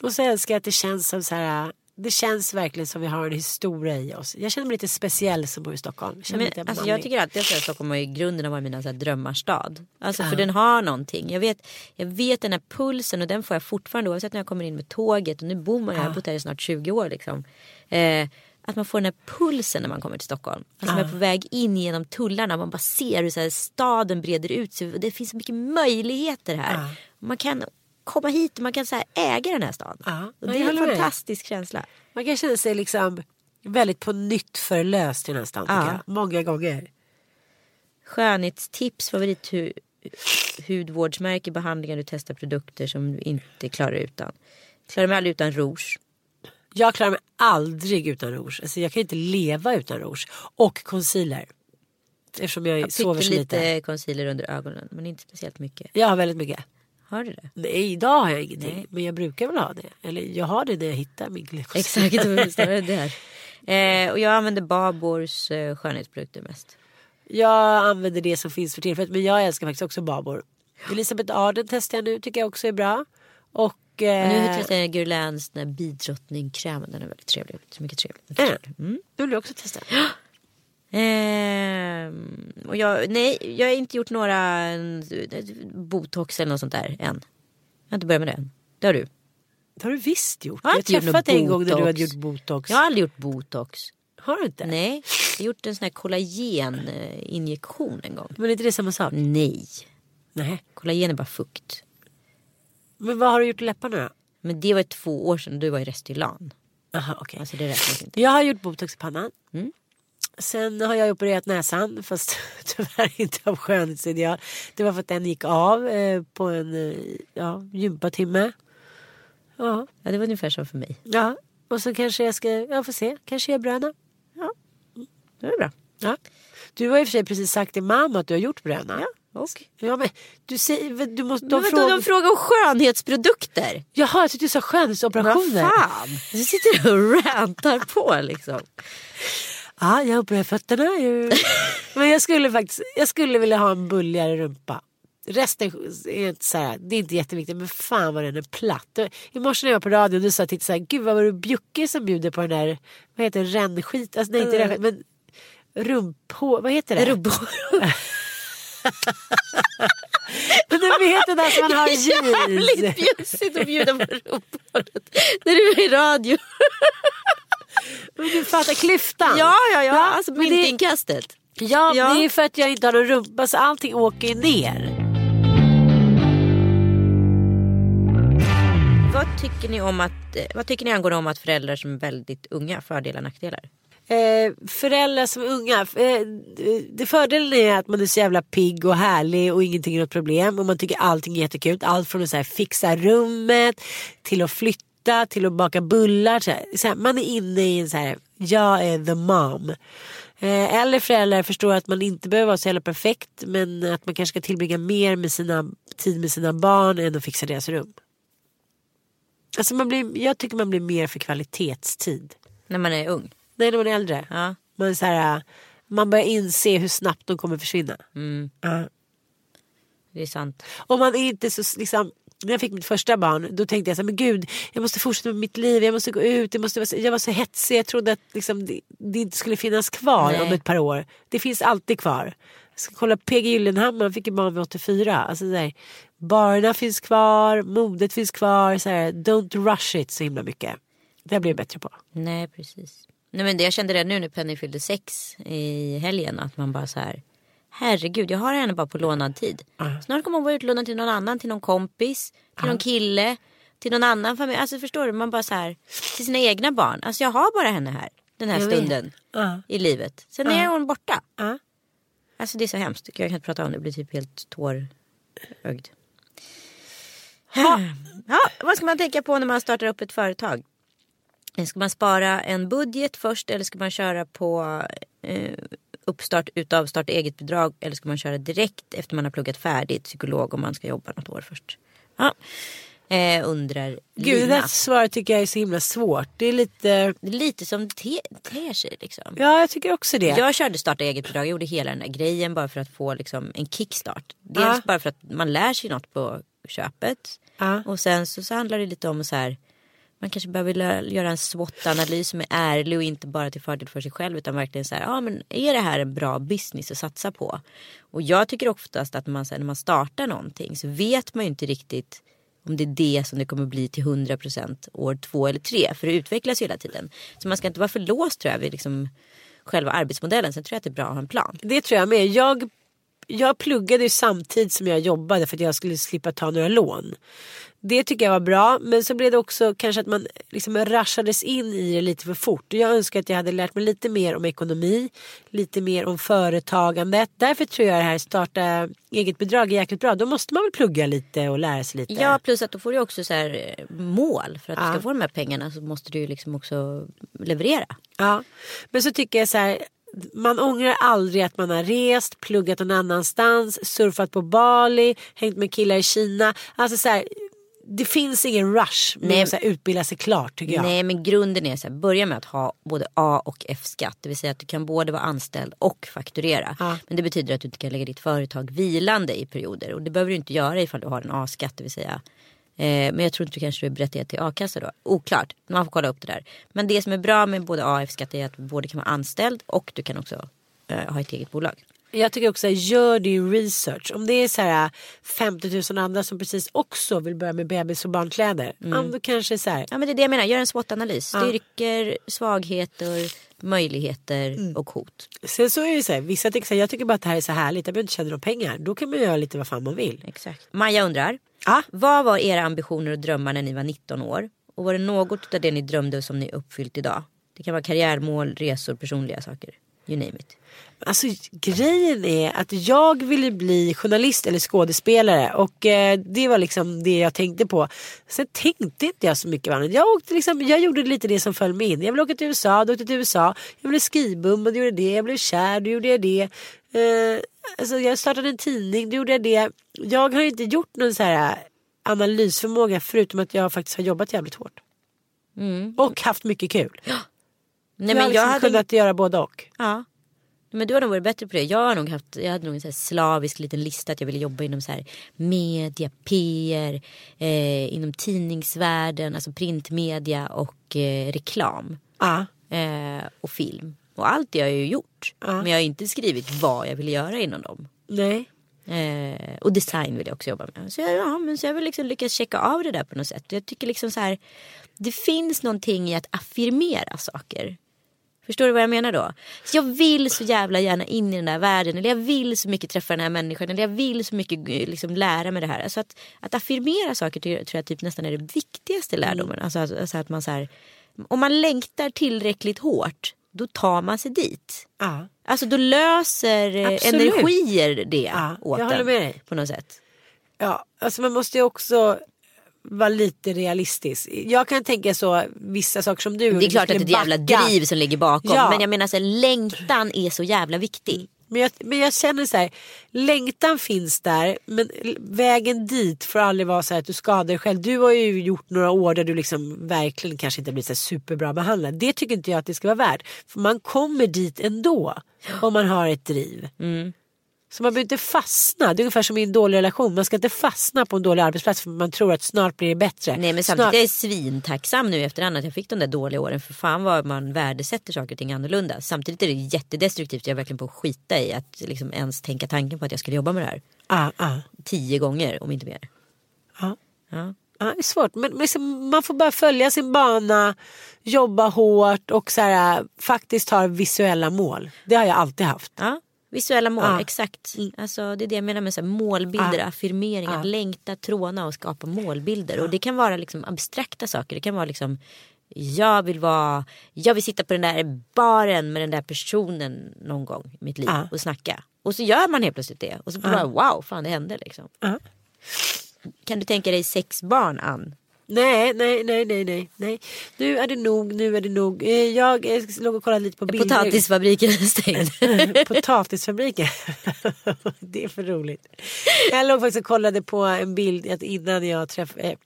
Och så älskar jag att det känns som så här. Det känns verkligen som vi har en historia i oss. Jag känner mig lite speciell som bor i Stockholm. Jag, Men, alltså, jag tycker alltid att Stockholm i grunden har varit mina så här, drömmarstad. Alltså, För den har någonting. Jag vet, jag vet den här pulsen och den får jag fortfarande oavsett när jag kommer in med tåget. Och nu bor man, jag har bott här i snart 20 år. Liksom. Eh, att man får den här pulsen när man kommer till Stockholm. Alltså man är på väg in genom tullarna. Man bara ser hur så här, staden breder ut sig. Det finns så mycket möjligheter här. Man kan komma hit och man kan så här, äga den här staden. Ja, och det är en fantastisk känsla. Man kan känna sig liksom väldigt på nytt förlöst i den här stan. Ja. Många gånger. Skönhetstips, favorithudvårdsmärke, behandlingar du testar produkter som du inte klarar utan. Klarar mig aldrig utan rouge. Jag klarar mig aldrig utan rouge. Alltså jag kan inte leva utan rouge. Och concealer. Eftersom jag, Jag sover så lite lite. concealer under ögonen men inte speciellt mycket. Jag har väldigt mycket. Har du det? Nej, idag har jag ingenting. Nej. Men jag brukar väl ha det. Eller jag har det när jag hittar min glyfos. Exakt, det var snarare det här. Eh, och jag använder Babors eh, skönhetsprodukter mest. Jag använder det som finns för tillfället. Men jag älskar faktiskt också Babor. Elisabeth Arden testar jag nu. Tycker jag också är bra. Och... Nu Eh, testar jag Guerlains bidrottningkrämen. Den är väldigt trevlig. Så mycket trevlig. Mm. den? Du vill också testa. Ehm, och jag, nej, jag har inte gjort några eh, botox eller något sånt där än. Jag har inte börjat med det än. Det har du. Det har du visst gjort. Jag har Jag träffat någon en gång när du hade gjort botox. Jag har aldrig gjort botox. Har du inte? Nej, jag har gjort en sån här kollageninjektion en gång. Men är inte det samma sak? Nej, Nej. kollagen är bara fukt. Men vad har du gjort i läpparna då? Men det var två år sedan du var i Restylane. Aha, okej. Alltså det räknas inte. Jag har gjort botox i pannan. Mm. Sen har jag opererat näsan fast (laughs) tyvärr inte av skönhetsideal. Det var för att den gick av eh, på en eh, ja, gympatimme. Ja, Ja, det var ungefär som för mig. ja. Och så kanske jag ska, jag får se, kanske jag bröna. Det var bra. Ja. Du har i och för sig precis sagt till mamma att du har gjort bröna. Ja, och? Ja, men du säger, du måste, Men de vadå, frågar... de frågar om skönhetsprodukter. Jaha, jag tyckte du sa Vad skönhetsoperationer. fan. Du sitter och rantar på liksom. Ja, jag opererar fötterna. ju. (laughs) Men jag skulle faktiskt jag skulle vilja ha en bulligare rumpa. Resten är inte så här, det är inte jätteviktigt men fan vad den är platt. I morse när jag var på radion du sa till så här, gud vad var du bjuckig som bjuder på den där, vad heter det, rännskit, alltså nej inte rännskit men rumphår, vad heter det? Rubbor. (laughs) Men du vet det där som man har i (laughs) Jävligt jeans. bjussigt att bjuda på rubbhålet. När du är i radio. Du fattar klyftan. Ja, ja, ja. Alltså men det, myntinkastet. ja, Ja. det är för att jag inte har någon rumpa så allting åker ner. Vad tycker ni om att, eh, vad tycker ni angående om att föräldrar som är väldigt unga, fördelar och nackdelar? Eh, föräldrar som är unga. Eh, det fördelen är att man är så jävla pigg och härlig och ingenting är något problem. Och man tycker allting är jättekul. Allt från att så här, fixa rummet till att flytta till att baka bullar. Så här. Så här, man är inne i en så här, jag är the mom. Eh, eller föräldrar förstår att man inte behöver vara så jävla perfekt men att man kanske ska tillbringa mer med sina, tid med sina barn än att fixa deras rum. Alltså man blir, jag tycker man blir mer för kvalitetstid. När man är ung. Nej, när man är äldre. Ja. Man, är så här, man börjar inse hur snabbt de kommer försvinna. Mm, Ja. det är sant. Och man är inte så liksom när jag fick mitt första barn då tänkte jag så här, men gud jag måste fortsätta med mitt liv, jag måste gå ut, jag, måste, så- jag var så hetsig, jag trodde att liksom, det, det inte skulle finnas kvar Nej. om ett par år. Det finns alltid kvar. Jag ska kolla PG Gyllenhammar, han fick ju barn vid 84. Alltså, så där, barerna finns kvar, modet finns kvar, så här, don't rush it så himla mycket. Det här blir jag bättre på. Nej precis. Nej men det jag kände det nu när Penny fyllde sex i helgen. Att man bara så här. Herregud jag har henne bara på lånad tid. Snart kommer hon vara utlånad till någon annan. Till någon kompis. Till någon kille. Till någon annan familj. Alltså förstår du. Man bara så här. Till sina egna barn. Alltså jag har bara henne här. Den här Jag stunden. Ja. I livet. Sen är hon borta. Alltså det är så hemskt. Jag kan inte prata om det. Jag blir typ helt tårögd. Ja, vad ska man tänka på när man startar upp ett företag? Ska man spara en budget först eller ska man köra på eh, uppstart utav starta eget bidrag eller ska man köra direkt efter man har pluggat färdigt psykolog om man ska jobba något år först? Ja. Eh, undrar Gud, det där svaret tycker jag är så himla svårt. Det är lite, Det är lite som te- ter sig liksom. ja jag tycker också det. Jag körde starta eget bidrag, jag gjorde hela den där grejen bara för att få liksom, en kickstart. Dels Ja. bara för att man lär sig något på köpet. Ja. Och sen så, så handlar det lite om så här. Man kanske behöver göra en SWOT-analys som är ärlig och inte bara till fördel för sig själv utan verkligen så här, ja men är det här en bra business att satsa på? Och jag tycker oftast att man, här, när man startar någonting så vet man ju inte riktigt om det är det som det kommer bli till 100% år två eller tre. För det utvecklas ju hela tiden. Så man ska inte vara för låst tror jag vid liksom själva arbetsmodellen. Sen tror jag att det är bra att ha en plan. Det tror jag med. Jag, jag pluggade ju samtidigt som jag jobbade för att jag skulle slippa ta några lån. Det tycker jag var bra men så blev det också kanske att man liksom rushades in i det lite för fort. Jag önskar att jag hade lärt mig lite mer om ekonomi, lite mer om företagandet. Därför tror jag det här starta eget bidrag är jäkligt bra. Då måste man väl plugga lite och lära sig lite. Ja plus att då får du också så här eh, mål. För att du Ja. ska få de här pengarna så måste du ju liksom också leverera. Ja. Men så tycker jag så här. Man ångrar aldrig att man har rest, pluggat någon annanstans, surfat på Bali, hängt med killar i Kina. Alltså så här, det finns ingen rush med Nej. att så här, utbilda sig klart tycker jag. Nej men grunden är här, börja med att ha både A och F-skatt. Det vill säga att du kan både vara anställd och fakturera. Ja. Men det betyder att du inte kan lägga ditt företag vilande i perioder. Och det behöver du inte göra ifall du har en A-skatt. Det vill säga. Eh, men jag tror inte du kanske är berättigad till a-kassa då. Oklart, man får kolla upp det där. Men det som är bra med både A och F-skatt är att du både kan vara anställd och du kan också eh, ha ett eget bolag. Jag tycker också gör din research. Om det är så här 50 000 andra som precis också vill börja med bebis och barnkläder. Men då kanske så här. Ja men det är det jag menar, gör en SWOT-analys. Ja. Styrkor, svagheter, möjligheter och hot. Sen så är det så här, vissa tycker så här, jag tycker bara att det här är så härligt, jag behöver inte tjäna några pengar. Då kan man göra lite vad fan man vill. Exakt. Maja undrar, Ja. vad var era ambitioner och drömmar när ni var 19 år? Och var det något av det ni drömde som ni uppfyllt idag? Det kan vara karriärmål, resor, personliga saker. You name it. Alltså grejen är att jag ville bli journalist eller skådespelare och eh, det var liksom det jag tänkte på. Sen tänkte inte jag så mycket annat. Jag, åkte liksom, jag gjorde lite det som föll mig in. Jag ville åka till USA, då åkte till USA. Jag ville skibum och då gjorde det. Jag blev kär, då gjorde jag det. Eh, alltså, jag startade en tidning, då gjorde jag det. Jag har inte gjort någon så här analysförmåga förutom att jag faktiskt har jobbat jävligt hårt. Och haft mycket kul. Nej, jag men har jag liksom hade... kunnat göra både och. Ja. Men du har nog varit bättre på det. Jag har nog haft, jag hade nog en så slavisk liten lista att jag ville jobba inom så här media, PR, eh, inom tidningsvärlden, alltså printmedia och eh, reklam. Ja. eh, och film. Och allt det har jag ju gjort. Ja. Men jag har inte skrivit vad jag ville göra inom dem. Nej. Eh, och design vill jag också jobba med. Så jag, ja, men så jag väl liksom lyckats checka av det där på något sätt. Jag tycker liksom så här. Det finns någonting i att affirmera saker. Förstår du vad jag menar då? Så jag vill så jävla gärna in i den där världen. Eller jag vill så mycket träffa den här människan. Eller jag vill så mycket eh, liksom, lära mig det här. Alltså att, att affirmera saker tror jag, tror jag typ nästan är det viktigaste lärdomen. Alltså, alltså, alltså att man så här, om man längtar tillräckligt hårt då tar man sig dit. Ja. Alltså då löser eh, Absolut. energier det Ja, åt jag en med dig. på något sätt. Ja, alltså man måste ju också vara lite realistisk. Jag kan tänka så vissa saker som du. Det är klart att det är ett jävla backa. driv som ligger bakom. Ja. Men jag menar så här, längtan är så jävla viktig. Men jag, men jag känner så här, längtan finns där men vägen dit får aldrig vara så här att du skadar dig själv. Du har ju gjort några år där du liksom verkligen kanske inte blivit så superbra behandlad. Det tycker inte jag att det ska vara värt. För man kommer dit ändå om man har ett driv. Mm. Så man behöver inte fastna. Det är ungefär som i en dålig relation. Man ska inte fastna på en dålig arbetsplats för man tror att snart blir det bättre. Nej men snart... samtidigt är jag svintacksam nu efterhand att jag fick de där dåliga åren. För fan vad man värdesätter saker och ting annorlunda. Samtidigt är det jättedestruktivt. Jag är verkligen på att skita i att liksom ens tänka tanken på att jag skulle jobba med det här. Ja, ja, Tio gånger om inte mer. ja. Ja. Ja, det är svårt. Men men liksom, man får bara följa sin bana, jobba hårt och så här, faktiskt ha visuella mål. Det har jag alltid haft. Ja, visuella mål, Ja. exakt. Alltså, det är det jag menar med så här, målbilder, Ja. affirmeringar, Ja. längta, tråna och skapa målbilder. Och det kan vara liksom abstrakta saker. Det kan vara liksom jag vill vara, jag vill sitta på den där baren med den där personen någon gång i mitt liv Ja. och snacka. Och så gör man helt plötsligt det. Och så bara wow, fan det hände liksom. Ja. Kan du tänka dig sex barn Ann? Nej, nej, nej, nej, nej, nej. Nu är det nog, nu är det nog. Eh, Jag eh, låg och kollade lite på bilder. Potatisfabriken är stängd. (laughs) Potatisfabriken. (laughs) det är för roligt. Jag låg faktiskt och kollade på en bild innan jag träffade eh,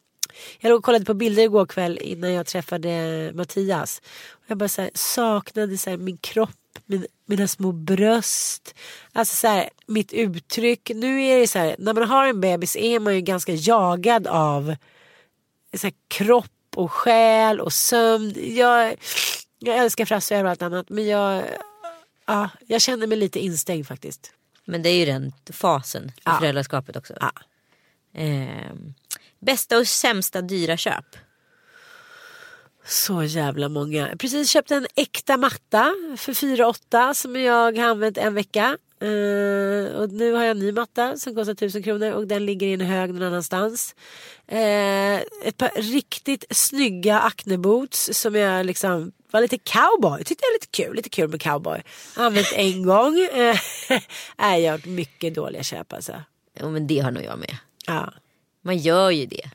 jag låg och kollade på bilder igår kväll innan jag träffade Mattias. Och jag bara så här, saknade så här, min kropp, min, mina små bröst. Alltså så här, mitt uttryck. Nu är det så här, när man har en bebis är man ju ganska jagad av så här, kropp och själ och sömn. Jag, jag älskar Frasse över allt annat men jag, ja, jag känner mig lite instängd faktiskt. Men det är ju den fasen i Ja. föräldraskapet också. Ja. Ehm, bästa och sämsta dyra köp? Så jävla många. Precis köpt en äkta matta för 4 8 som jag har använt en vecka. Eh, och nu har jag en ny matta som kostar 1000 kronor och den ligger i en hög någon annanstans. Eh, ett par riktigt snygga Acne boots som jag liksom var lite cowboy. Tyckte jag var lite kul. Lite kul med cowboy. Använt en (laughs) gång. (laughs) Nej, jag har gjort mycket dåliga köp alltså. Jo men det har nog jag med. Ja. Man gör ju det.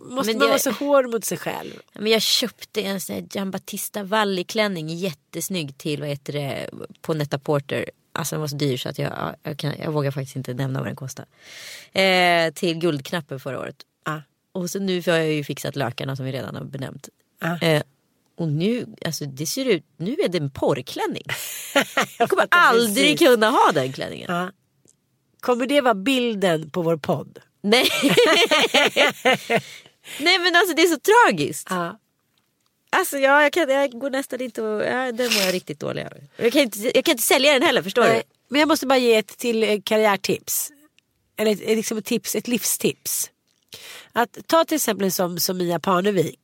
Måste Men man vara så hård mot sig själv? Ja, Men jag köpte en sån här Giambattista Valli-klänning jättesnygg till vad heter det, på Netta Porter. Alltså den var så dyr så att jag, ja, jag, kan, jag vågar faktiskt inte nämna vad den kostar. Eh, till Guldknappen förra året. Ja. Och så nu har jag ju fixat lökarna som vi redan har benämnt. Ja. Eh, och nu, alltså det ser ut, nu är det en porrklänning. (laughs) Jag kommer aldrig precis. kunna ha den klänningen. Ja. Kommer det vara bilden på vår podd? Nej. (laughs) Nej men alltså det är så tragiskt. Ja. Alltså ja, jag, kan, jag går nästan inte och, ja, den mår jag riktigt dålig över. Jag kan, inte, jag kan inte sälja den heller, förstår Nej, du? Men jag måste bara ge ett till eh, karriärtips. Eller ett, ett, liksom ett tips, ett livstips. Att ta till exempel som, som Mia Parnevik.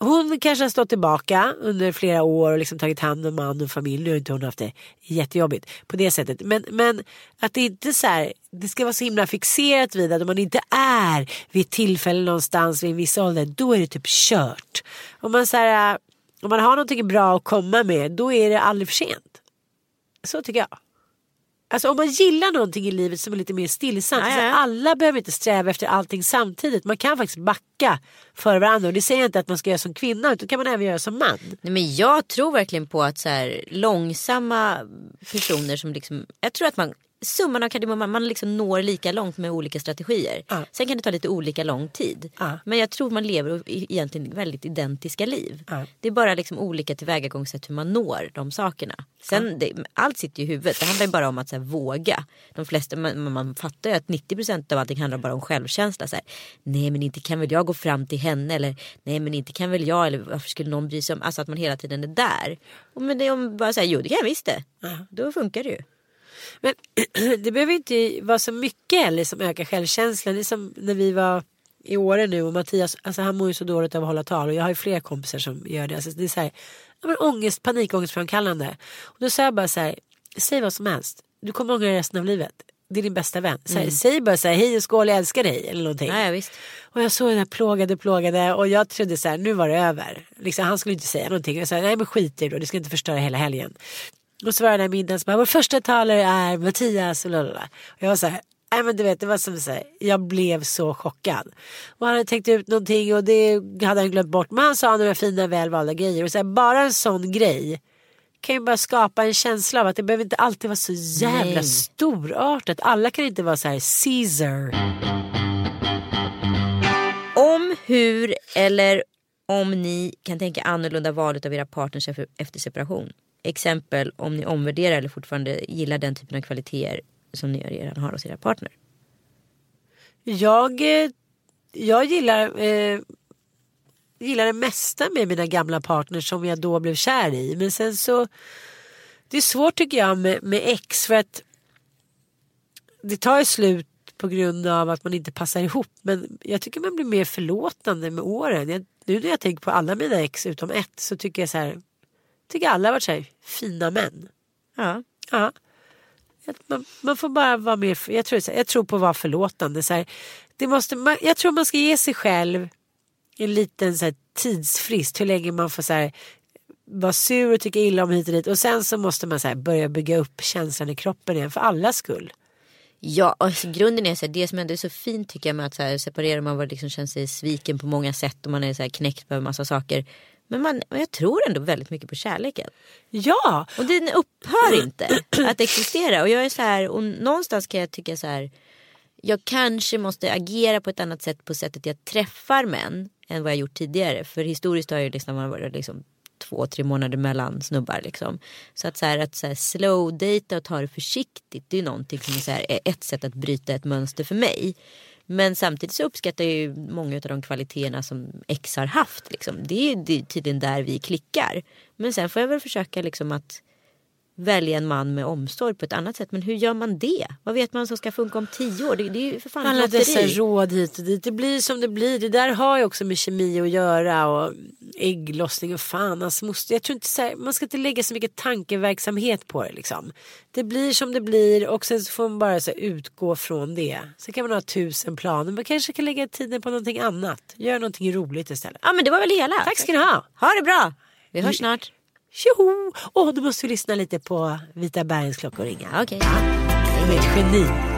Hon kanske har stått tillbaka under flera år och liksom tagit hand om man och familj. Nu har inte hon haft det jättejobbigt på det sättet. Men, men att det inte så här, det ska vara så himla fixerat vid att om man inte är vid ett tillfälle någonstans vid en viss ålder, då är det typ kört. Om man, så här, eh, om man har någonting bra att komma med, då är det aldrig för sent. Så tycker jag. Alltså om man gillar någonting i livet som är lite mer stillsamt. Ja, alla behöver inte sträva efter allting samtidigt. Man kan faktiskt backa för varandra. Och det säger jag inte att man ska göra som kvinna. Utan kan man även göra som man. Nej, men jag tror verkligen på att så här, långsamma personer som liksom, jag tror att man Summan av kardemumman, man liksom når lika långt med olika strategier. Ja. Sen kan det ta lite olika lång tid. Ja. Men jag tror man lever egentligen väldigt identiska liv. Ja. Det är bara liksom olika tillvägagångssätt hur man når de sakerna. Sen, det, allt sitter ju i huvudet. Det handlar ju bara om att här, våga. De flesta, man, man fattar ju att 90% av allting handlar bara om självkänsla. Så här, nej men inte kan väl jag gå fram till henne. Eller nej men inte kan väl jag. Eller varför skulle någon bry sig om. Alltså att man hela tiden är där. Och men det om bara säga jo det kan jag visst det. Då funkar det ju. Men (clears throat) det behöver inte vara så mycket heller som ökar självkänslan. Det är som när vi var i Åre nu och Mattias, alltså han mår ju så dåligt av att hålla tal och jag har ju flera kompisar som gör det. Alltså det är så här, ja, men ångest, panikångestframkallande. Och då sa jag bara så här, säg vad som helst. Du kommer ångra resten av livet. det är din bästa vän. Så här, Mm. Säg bara så här, hej och skål jag älskar dig eller någonting. Ja, ja. Och jag såg den här plågade, plågade och jag trodde så här, nu var det över. Liksom, han skulle inte säga någonting. Jag sa, nej men skit i det då, det ska inte förstöra hela helgen. Och så var det den här middagen som bara, vår första talare är Mattias och lalala. Och jag var så här, nej men du vet det var som så här, jag blev så chockad. Och han hade tänkt ut någonting och det hade han glömt bort. Men han sa några fina välvalda grejer. Och så här, bara en sån grej kan ju bara skapa en känsla av att det behöver inte alltid vara så jävla Nej. storartat. Alla kan inte vara så här Caesar. Om, hur eller om ni kan tänka annorlunda valet av era partners efter separation. Exempel om ni omvärderar eller fortfarande gillar den typen av kvaliteter som ni redan har hos era partner. Jag, eh, jag gillar, eh, gillar det mesta med mina gamla partners som jag då blev kär i. Men sen så, det är svårt tycker jag med, med ex för att det tar ju slut på grund av att man inte passar ihop. Men jag tycker man blir mer förlåtande med åren. Jag, nu när jag tänker på alla mina ex utom ett så tycker jag så här, tycker alla har varit så här fina män. Ja. Ja. Man, man får bara vara mer, jag tror, jag tror på att vara förlåtande. Så här, det måste, man, jag tror man ska ge sig själv en liten så här, tidsfrist. Hur länge man får så här, vara sur och tycka illa om hit och dit. Och sen så måste man så här, börja bygga upp känslan i kroppen igen för allas skull. Ja, alltså, grunden är så här, det som ändå är så fint tycker jag med att så här, separera man var liksom känner sig sviken på många sätt och man är så här, knäckt på en massa saker. Men man, men jag tror ändå väldigt mycket på kärleken. Ja, Och den upphör inte (clears throat) att existera. Och jag är så här, och någonstans kan jag tycka så här. Jag kanske måste agera på ett annat sätt på sättet jag träffar män än vad jag gjort tidigare. För historiskt har jag liksom man varit liksom två, tre månader mellan snubbar liksom. Så att så här, att så här slow data och ta det försiktigt. Det är någonting som är, så här, är ett sätt att bryta ett mönster för mig. Men samtidigt så uppskattar jag ju många av de kvaliteterna som X har haft. Liksom. Det är det är tydligen där vi klickar. Men sen får jag väl försöka liksom att välja en man med omsorg på ett annat sätt. Men hur gör man det? Vad vet man som ska funka om tio år? Det, det är ju för fan alla dessa råd hit och dit. Det blir som det blir. Det där har ju också med kemi att göra och ägglossning och fan. Alltså måste, jag tror inte så här, man ska inte lägga så mycket tankeverksamhet på det liksom. Det blir som det blir och sen så får man bara så här, utgå från det. Sen kan man ha tusen planer. Man kanske kan lägga tiden på någonting annat. Gör någonting roligt istället. Ja men det var väl hela. Tack ska ni ha. Ha det bra. Vi hörs snart. Tjoho! Åh, då måste vi lyssna lite på Vita bergens klockor ringa. Okej. Hon är ett geni.